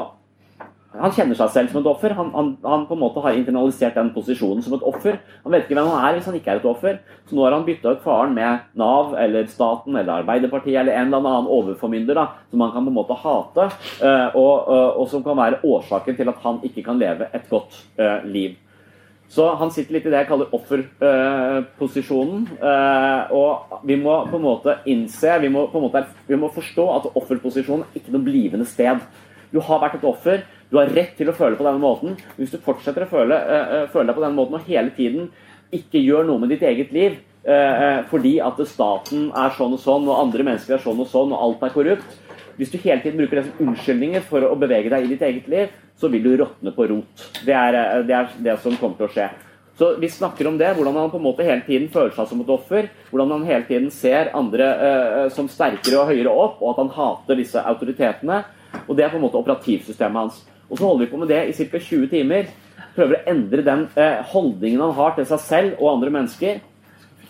han kjenner seg selv som et offer. Han, han, han, på en måte har internalisert den posisjonen som et offer. Han vet ikke hvem han er hvis han ikke er et offer. Så nå har han bytta ut faren med Nav eller staten eller Arbeiderpartiet eller en eller annen overformynder da, som han kan på en måte hate, eh, og, og, og som kan være årsaken til at han ikke kan leve et godt liv. Så han sitter litt i det jeg kaller offerposisjonen. Eh, og vi må på en måte innse, vi må, på en måte, vi må forstå at offerposisjonen er ikke noe blivende sted. Du har vært et offer, du har rett til å føle på denne måten. Hvis du fortsetter å føle, uh, føle deg på denne måten og hele tiden ikke gjør noe med ditt eget liv fordi at staten er sånn og sånn, og andre mennesker er sånn og sånn, og alt er korrupt, hvis du hele tiden bruker det som unnskyldninger for å bevege deg i ditt eget liv, så vil du råtne på rot. Det er, eh, det er, det som kommer til å skje. Så Vi snakker om det, hvordan han på en måte hele tiden føler seg som et offer. Hvordan han hele tiden ser andre eh, som sterkere og høyere opp, og at han hater disse autoritetene. Og Det er på en måte operativsystemet hans. Og Så holder vi på med det i ca. 20 timer. Prøver å endre den eh, holdningen han har til seg selv og andre mennesker.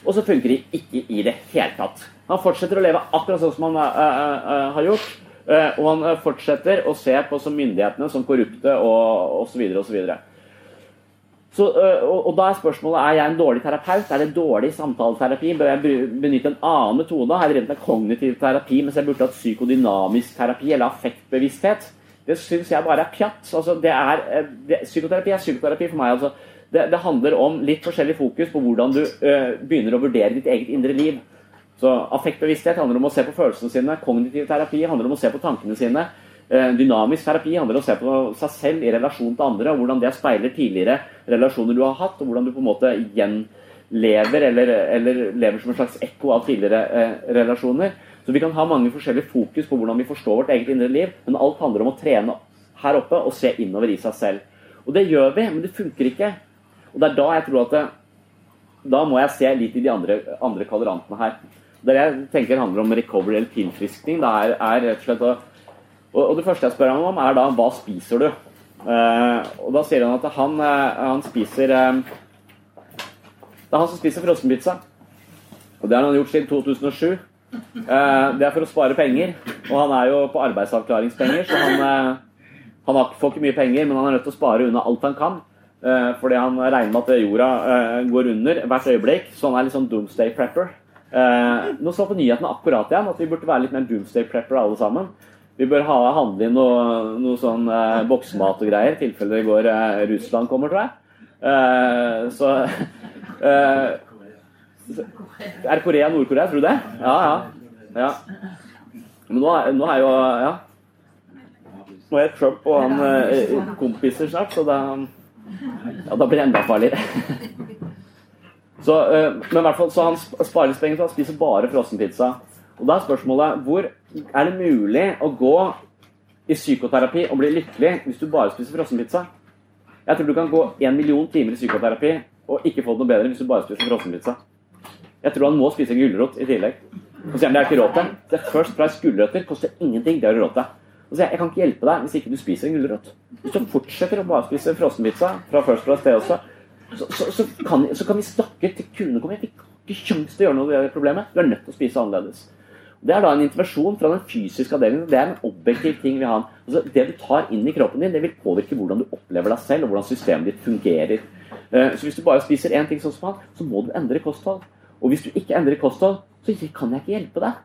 Og så funker de ikke i det hele tatt. Han fortsetter å leve akkurat sånn som han uh, har gjort. Og han fortsetter å se på som myndighetene som korrupte og osv. osv. Så, og, og da er spørsmålet er jeg en dårlig terapeut. Er det dårlig samtaleterapi? Bør jeg benytte en annen metode? Har jeg drevet med kognitiv terapi mens jeg burde hatt psykodynamisk terapi eller affektbevissthet? Det syns jeg bare er pjatt. Altså, det er, det, psykoterapi er psykoterapi for meg. altså det, det, handler om litt forskjellig fokus på hvordan du uh, begynner å vurdere ditt eget indre liv. Så Affektbevissthet handler om å se på følelsene sine. Kognitiv terapi handler om å se på tankene sine. Uh, dynamisk terapi handler om å se på seg selv i relasjon til andre. og Hvordan det speiler tidligere relasjoner du har hatt, og hvordan du på en måte gjenlever eller, eller lever som en slags ekko av tidligere eh, relasjoner. Så Vi kan ha mange forskjellige fokus på hvordan vi forstår vårt eget indre liv, men alt handler om å trene her oppe og se innover i seg selv. Og det gjør vi, men det funker ikke. Og det er da jeg tror at det, Da må jeg se litt i de andre, andre kvadrantene her. Det jeg tenker handler om recovery eller tilfriskning. Det er, er rett og slett å og, det første jeg spør ham om, er da hva spiser du? Uh, og da sier han at han, uh, han spiser uh, Det er han som spiser frossenpizza. Og det har han gjort siden 2007. det er for å spare penger. Og han er jo på arbeidsavklaringspenger, så han, han får ikke mye penger, men han er nødt til å spare unna alt han kan. Eh, fordi han regner med at jorda eh, går under hvert øyeblikk. Så han er litt sånn doomsday prepper. Eh, nå så på nyhetene akkurat igjen at vi burde være litt mer doomsday prepper alle sammen. Vi bør ha, handle inn noe, noe sånn eh, boksemat og greier, i tilfelle det går eh, Russland kommer, tror jeg. Eh, så Er Korea Nord-Korea, tror du det? Ja, ja. ja. Men nå, nå er jo Ja. Nå er Trump og han kompiser snart, så er ja, da blir det enda farligere. Så, uh, men hvert fall, så han sparer penger, så han spiser bare frossenpizza. Og da er spørsmålet hvor er det mulig å gå i psykoterapi og bli lykkelig hvis du bare spiser frossenpizza? Jeg tror du kan gå en million timer i psykoterapi og ikke få det noe bedre hvis du bare spiser frossenpizza. Jeg tror han må spise gulrot i tillegg. Og så det er ikke råd til. Det er First Price gulrøtter koster ingenting. Det har du råd til. Og så jeg, jeg kan ikke hjelpe deg hvis ikke du spiser en gulrot. Hvis du fortsetter å bare spise frossenpizza fra First Price det også, så, så, så, kan, så, kan, vi snakke til kundene kommer. Vi har ikke sjanse til å gjøre noe med problemet. Du er nødt til å spise annerledes. Det er da en intervensjon fra den fysiske avdelingen. Det er en objektiv ting vi har. Altså, det du tar inn i kroppen din, det vil påvirke hvordan du opplever deg selv, og hvordan systemet ditt fungerer. Eh, så hvis du bare spiser én ting sånn som han, så må du endre kosthold. Og hvis du ikke endrer kosthold, så kan jeg ikke hjelpe deg.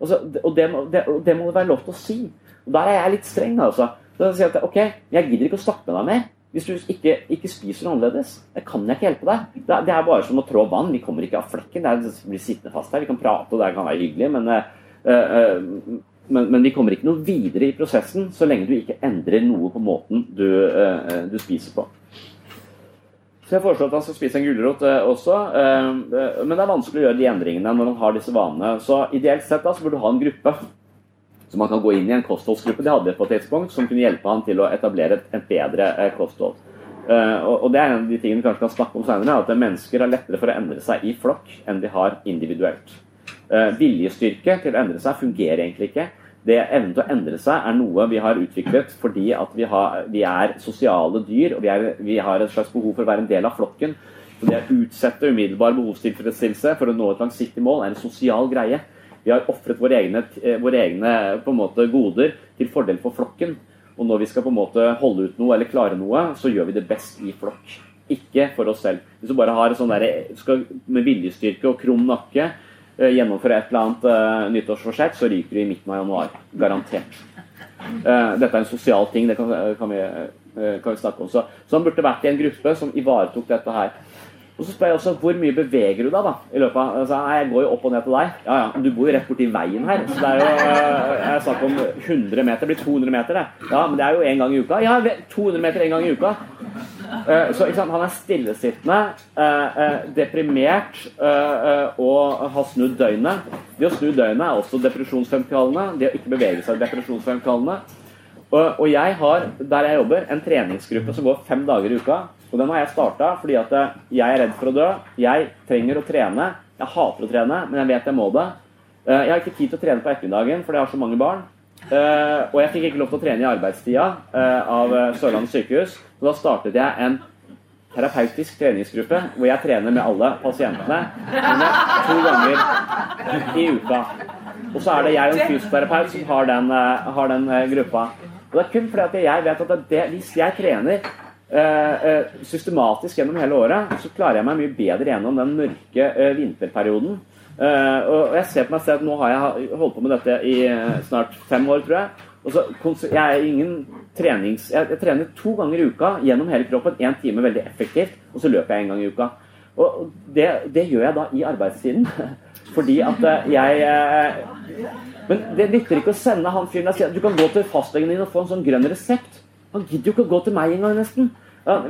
Altså, og, det, det, det må det være lov til å si. Og Der er jeg litt streng, altså. Så jeg at ok, jeg gidder ikke å snakke med deg mer. Hvis du ikke, ikke spiser annerledes, det kan jeg ikke hjelpe deg. Det, er bare som å trå vann. Vi kommer ikke av flekken. Det blir sittende fast her. Vi kan prate, og det kan være hyggelig, men, uh, uh, men, men, vi kommer ikke noe videre i prosessen så lenge du ikke endrer noe på måten du, uh, du spiser på. Så jeg foreslår at han skal spise en gulrot også. men det er vanskelig å gjøre de endringene når man har disse vanene. Så ideelt sett da, så burde du ha en gruppe så man kan gå inn i en kostholdsgruppe de hadde på et tidspunkt, som kunne hjelpe han til å etablere et, bedre eh, kosthold. Uh, og, det er en av de tingene vi kanskje kan snakke om senere, at mennesker har lettere for å endre seg i flokk enn de har individuelt. Uh, viljestyrke til å endre seg fungerer egentlig ikke. Det Evnen til å endre seg er noe vi har utviklet fordi at vi, har, vi er sosiale dyr, og vi, er, vi, har et slags behov for å være en del av flokken. Så Det å utsette umiddelbar behovstilfredsstillelse for å nå et langsiktig mål er en sosial greie. Har ofret våre egne, eh, våre egne måte, goder til fordel for flokken. Og når vi skal på en måte holde ut noe eller klare noe, så gjør vi det best i flokk. Ikke for oss selv. Hvis du bare har sånn der, skal med viljestyrke og krum nakke eh, gjennomføre et eller annet uh, nyttårsforsett, så ryker du i midten av januar. Garantert. Uh, dette er en sosial ting, det kan, kan, vi, uh, kan vi, snakke om. Så, så han burde vært i en gruppe som ivaretok dette her. Og så spør jeg også hvor mye beveger du deg da? i løpet av, altså, Jeg går jo opp og ned til deg. Ja, ja, men Du bor jo rett borti veien her. Så det er jo Jeg er snakk om 100 meter. Det blir 200 meter, det. Ja, men det er jo én gang i uka. Ja, 200 meter én gang i uka. Uh, så sant, han er stillesittende, uh, deprimert og har snudd døgnet. Det å snu døgnet er også depresjonsfremkallende. Det å ikke bevege seg er depresjonsfremkallende. Og jeg har, der jeg jobber, en treningsgruppe som går fem dager i uka. Og den har jeg starta fordi at eh, jeg er redd for å dø. Jeg trenger å trene. Jeg hater å trene, men jeg vet jeg må det. Eh, jeg har ikke tid til å trene på ettermiddagen fordi jeg har så mange barn. Eh, og jeg fikk ikke lov til å trene i arbeidstida av Sørlandet sykehus. Så da startet jeg en terapeutisk treningsgruppe hvor jeg trener med alle pasientene to ganger i uka. Og så er det jeg og en fysioterapeut som har den, har den gruppa. Og det er kun fordi at jeg vet at det, hvis jeg trener systematisk gjennom hele året, så klarer jeg meg mye bedre gjennom den mørke vinterperioden. og jeg ser på meg selv at nå har jeg holdt på med dette i snart fem år, tror jeg. Så, jeg er ingen trenings... Jeg, jeg, trener to ganger i uka gjennom hele kroppen. Én time veldig effektivt, og så løper jeg en gang i uka. Og det, det gjør jeg da i arbeidstiden. Fordi at jeg men det nytter ikke å sende han fyren der du kan gå til fastlegen din og få en sånn grønn resept. Han gidder jo ikke å gå til meg engang, nesten.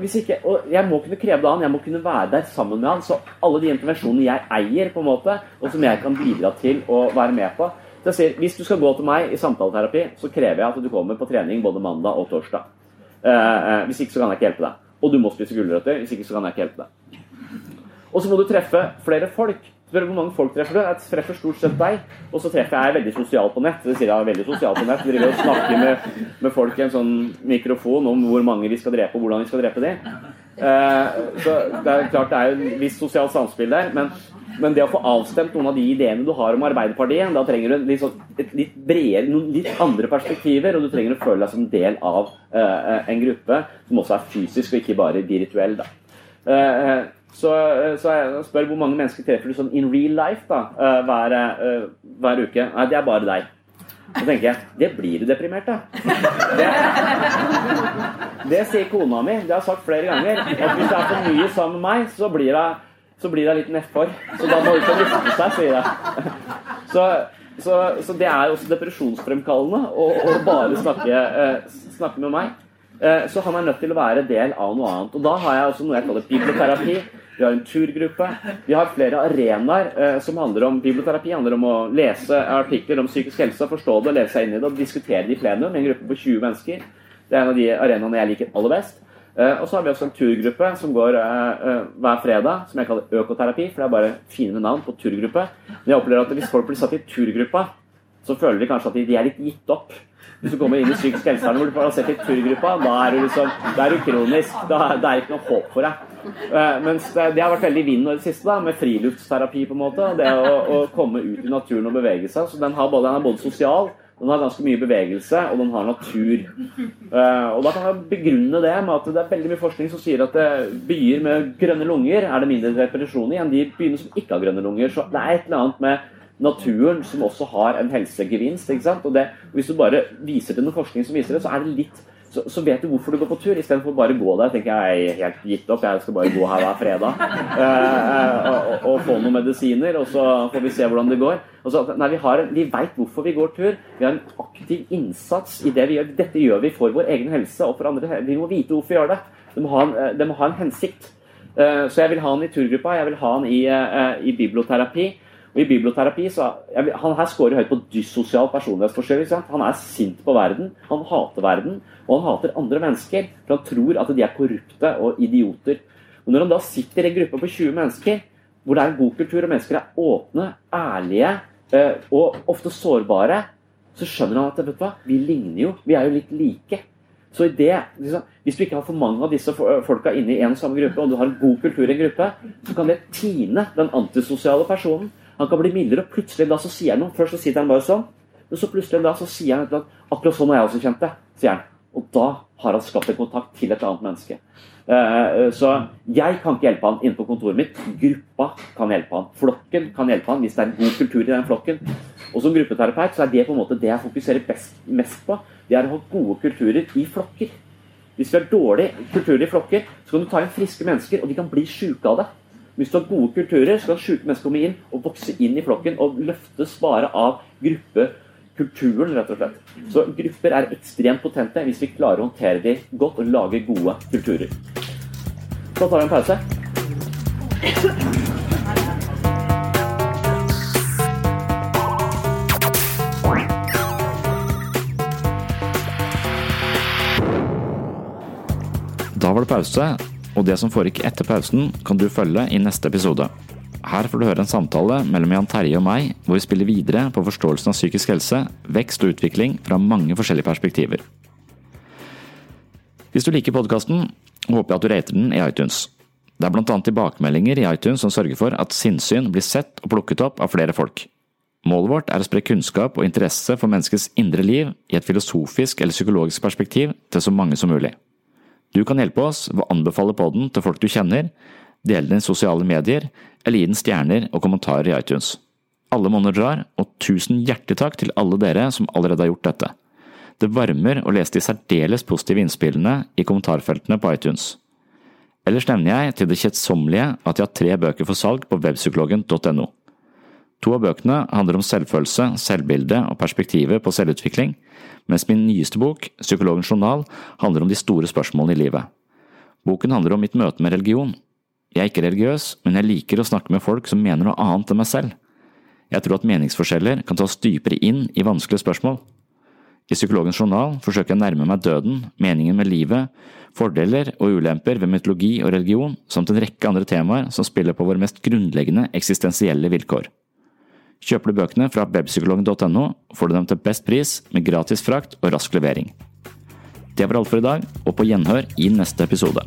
Ikke, og jeg må kunne kreve det av han, jeg må kunne være der sammen med han. Så alle de intervensjonene jeg eier, på en måte, og som jeg kan bidra til å være med på så jeg sier, Hvis du skal gå til meg i samtaleterapi, så krever jeg at du kommer på trening både mandag og torsdag. Eh, eh, hvis ikke så kan jeg ikke hjelpe deg. Og du må spise gulrøtter. Hvis ikke så kan jeg ikke hjelpe deg. Og så må du treffe flere folk. Spør hvor mange folk treffer du? Jeg treffer stort sett deg. Og så treffer jeg veldig sosialt på nett. Det sier jeg veldig sosialt på nett. Driver og snakker med, med, folk i en sånn mikrofon om hvor mange vi skal drepe, og hvordan vi skal drepe dem. Eh, så det er klart det er jo et visst sosialt samspill der. Men, men, det å få avstemt noen av de ideene du har om Arbeiderpartiet, da trenger du litt, sånn, litt bredere, noen litt andre perspektiver. Og du trenger å føle deg som del av eh, en gruppe som også er fysisk, og ikke bare virtuell. da. Eh, så, eh, så, jeg spør hvor mange mennesker treffer du sånn in real life da, eh, hver, eh, hver uke. Nei, det er bare deg. Så tenker jeg det blir du deprimert av. Det, det, sier kona mi. Det har jeg sagt flere ganger. At hvis det er for mye sammen med meg, så blir det, så blir det litt nedfor. Så da må du ikke lufte seg, sier jeg. Så, så, så, det er også depresjonsfremkallende å, å bare snakke, snakke med meg. Så han er nødt til å være del av noe annet. Og da har jeg også noe jeg kaller biblioterapi vi har en turgruppe. Vi har flere arenaer eh, som handler om biblioterapi. handler om å lese artikler om psykisk helse, forstå det, lese seg inn i det og diskutere det i plenum. En gruppe på 20 mennesker. Det er en av de arenaene jeg liker aller best. Eh, og så har vi også en turgruppe som går eh, eh hver fredag, som jeg kaller økoterapi. For det er bare fine navn på turgruppe. Men jeg opplever at hvis folk blir satt i turgruppa, så føler de kanskje at de, er litt gitt opp. Hvis du kommer inn i psykisk helsevern hvor du får sett i turgruppa, da er du liksom, da er du kronisk. Da, det er ikke noe håp for deg. Uh, mens det, har vært veldig vind i det siste, da, med friluftsterapi, på en måte. Det å, å, komme ut i naturen og bevege seg. Så den, både, den er både sosial, den har ganske mye bevegelse, og den har natur. Uh, og da kan jeg begrunne det med at det er veldig mye forskning som sier at uh, byer med grønne lunger er det mindre depresjon i enn de byene som ikke har grønne lunger. Så det er et eller annet med naturen som også har en helsegevinst. ikke sant? Og det, Hvis du bare viser til noe forskning som viser det, så er det litt så, så vet du hvorfor du går på tur, istedenfor bare gå der. tenker Jeg er helt gitt opp, jeg skal bare gå her hver fredag eh, og, og, få noen medisiner, og så får vi se hvordan det går. Så, nei, Vi, har, vi veit hvorfor vi går tur. Vi har en aktiv innsats i det vi gjør. Dette gjør vi for vår egen helse og for andre. Vi må vite hvorfor vi gjør det. Det må ha en, det må ha en hensikt. Eh, så jeg vil ha han i turgruppa, jeg vil ha han i, eh, i biblioterapi. Og I biblioterapi så, jeg, Han her scorer høyt på dyssosial personlighetsforstyrrelse. Han er sint på verden, han hater verden, og han hater andre mennesker. For han tror at de er korrupte og idioter. Og Når han da sitter i en gruppe på 20 mennesker, hvor det er en god kultur, og mennesker er åpne, ærlige eh, og ofte sårbare, så skjønner han at vet du hva, vi ligner jo, vi er jo litt like. Så i det, liksom, Hvis du ikke har for mange av disse folka inne i en samme gruppe, og du har en god kultur i en gruppe, så kan det tine den antisosiale personen han kan bli mildere, og plutselig da så sier han noe. Først så sitter han bare sånn, men så plutselig da så sier han at akkurat sånn har jeg også kjent det. sier han. Og da har han skapt en kontakt til et annet menneske. Uh, så jeg kan ikke hjelpe han inne på kontoret mitt. Gruppa kan hjelpe han. Flokken kan hjelpe han hvis det er en god kultur i den flokken. Og som gruppeterapeut så er det på en måte det jeg fokuserer best, mest på. Det er å ha gode kulturer i flokker. Hvis vi har dårlig kultur i flokker, så kan du ta inn friske mennesker, og de kan bli sjuke av det. Hvis du har gode kulturer, så kan sjuke mennesker komme inn og vokse inn i flokken og løftes bare av gruppekulturen, rett og slett. Så grupper er ekstremt potente hvis vi klarer å håndtere dem godt og lage gode kulturer. Så tar vi en pause. Da var det pause, og det som foregikk etter pausen, kan du følge i neste episode. Her får du høre en samtale mellom Jan Terje og meg, hvor vi spiller videre på forståelsen av psykisk helse, vekst og utvikling fra mange forskjellige perspektiver. Hvis du liker podkasten, håper jeg at du rater den i iTunes. Det er annet tilbakemeldinger i iTunes som sørger for at sinnssyn blir sett og plukket opp av flere folk. Målet vårt er å spre kunnskap og interesse for menneskets indre liv i et filosofisk eller psykologisk perspektiv til så mange som mulig. Du kan hjelpe oss ved å anbefale podden til folk du kjenner, dele den i sosiale medier, eller gi den stjerner og kommentarer i iTunes. Alle monner drar, og tusen hjertelig takk til alle dere som allerede har gjort dette. Det varmer å lese de særdeles positive innspillene i kommentarfeltene på iTunes. Ellers nevner jeg til det kjedsommelige at jeg har tre bøker for salg på webpsykologen.no. To av bøkene handler om selvfølelse, selvbilde og perspektivet på selvutvikling, mens min nyeste bok, Psykologens journal, handler om de store spørsmålene i livet. Boken handler om mitt møte med religion. Jeg er ikke religiøs, men jeg liker å snakke med folk som mener noe annet enn meg selv. Jeg tror at meningsforskjeller kan ta oss dypere inn i vanskelige spørsmål. I Psykologens journal forsøker jeg å nærme meg døden, meningen med livet, fordeler og ulemper ved mytologi og religion, samt en rekke andre temaer som spiller på våre mest grunnleggende eksistensielle vilkår. Kjøper du bøkene fra webpsykologen.no, får du dem til best pris, med gratis frakt og rask levering. Det var alt for i dag, og på gjenhør i neste episode.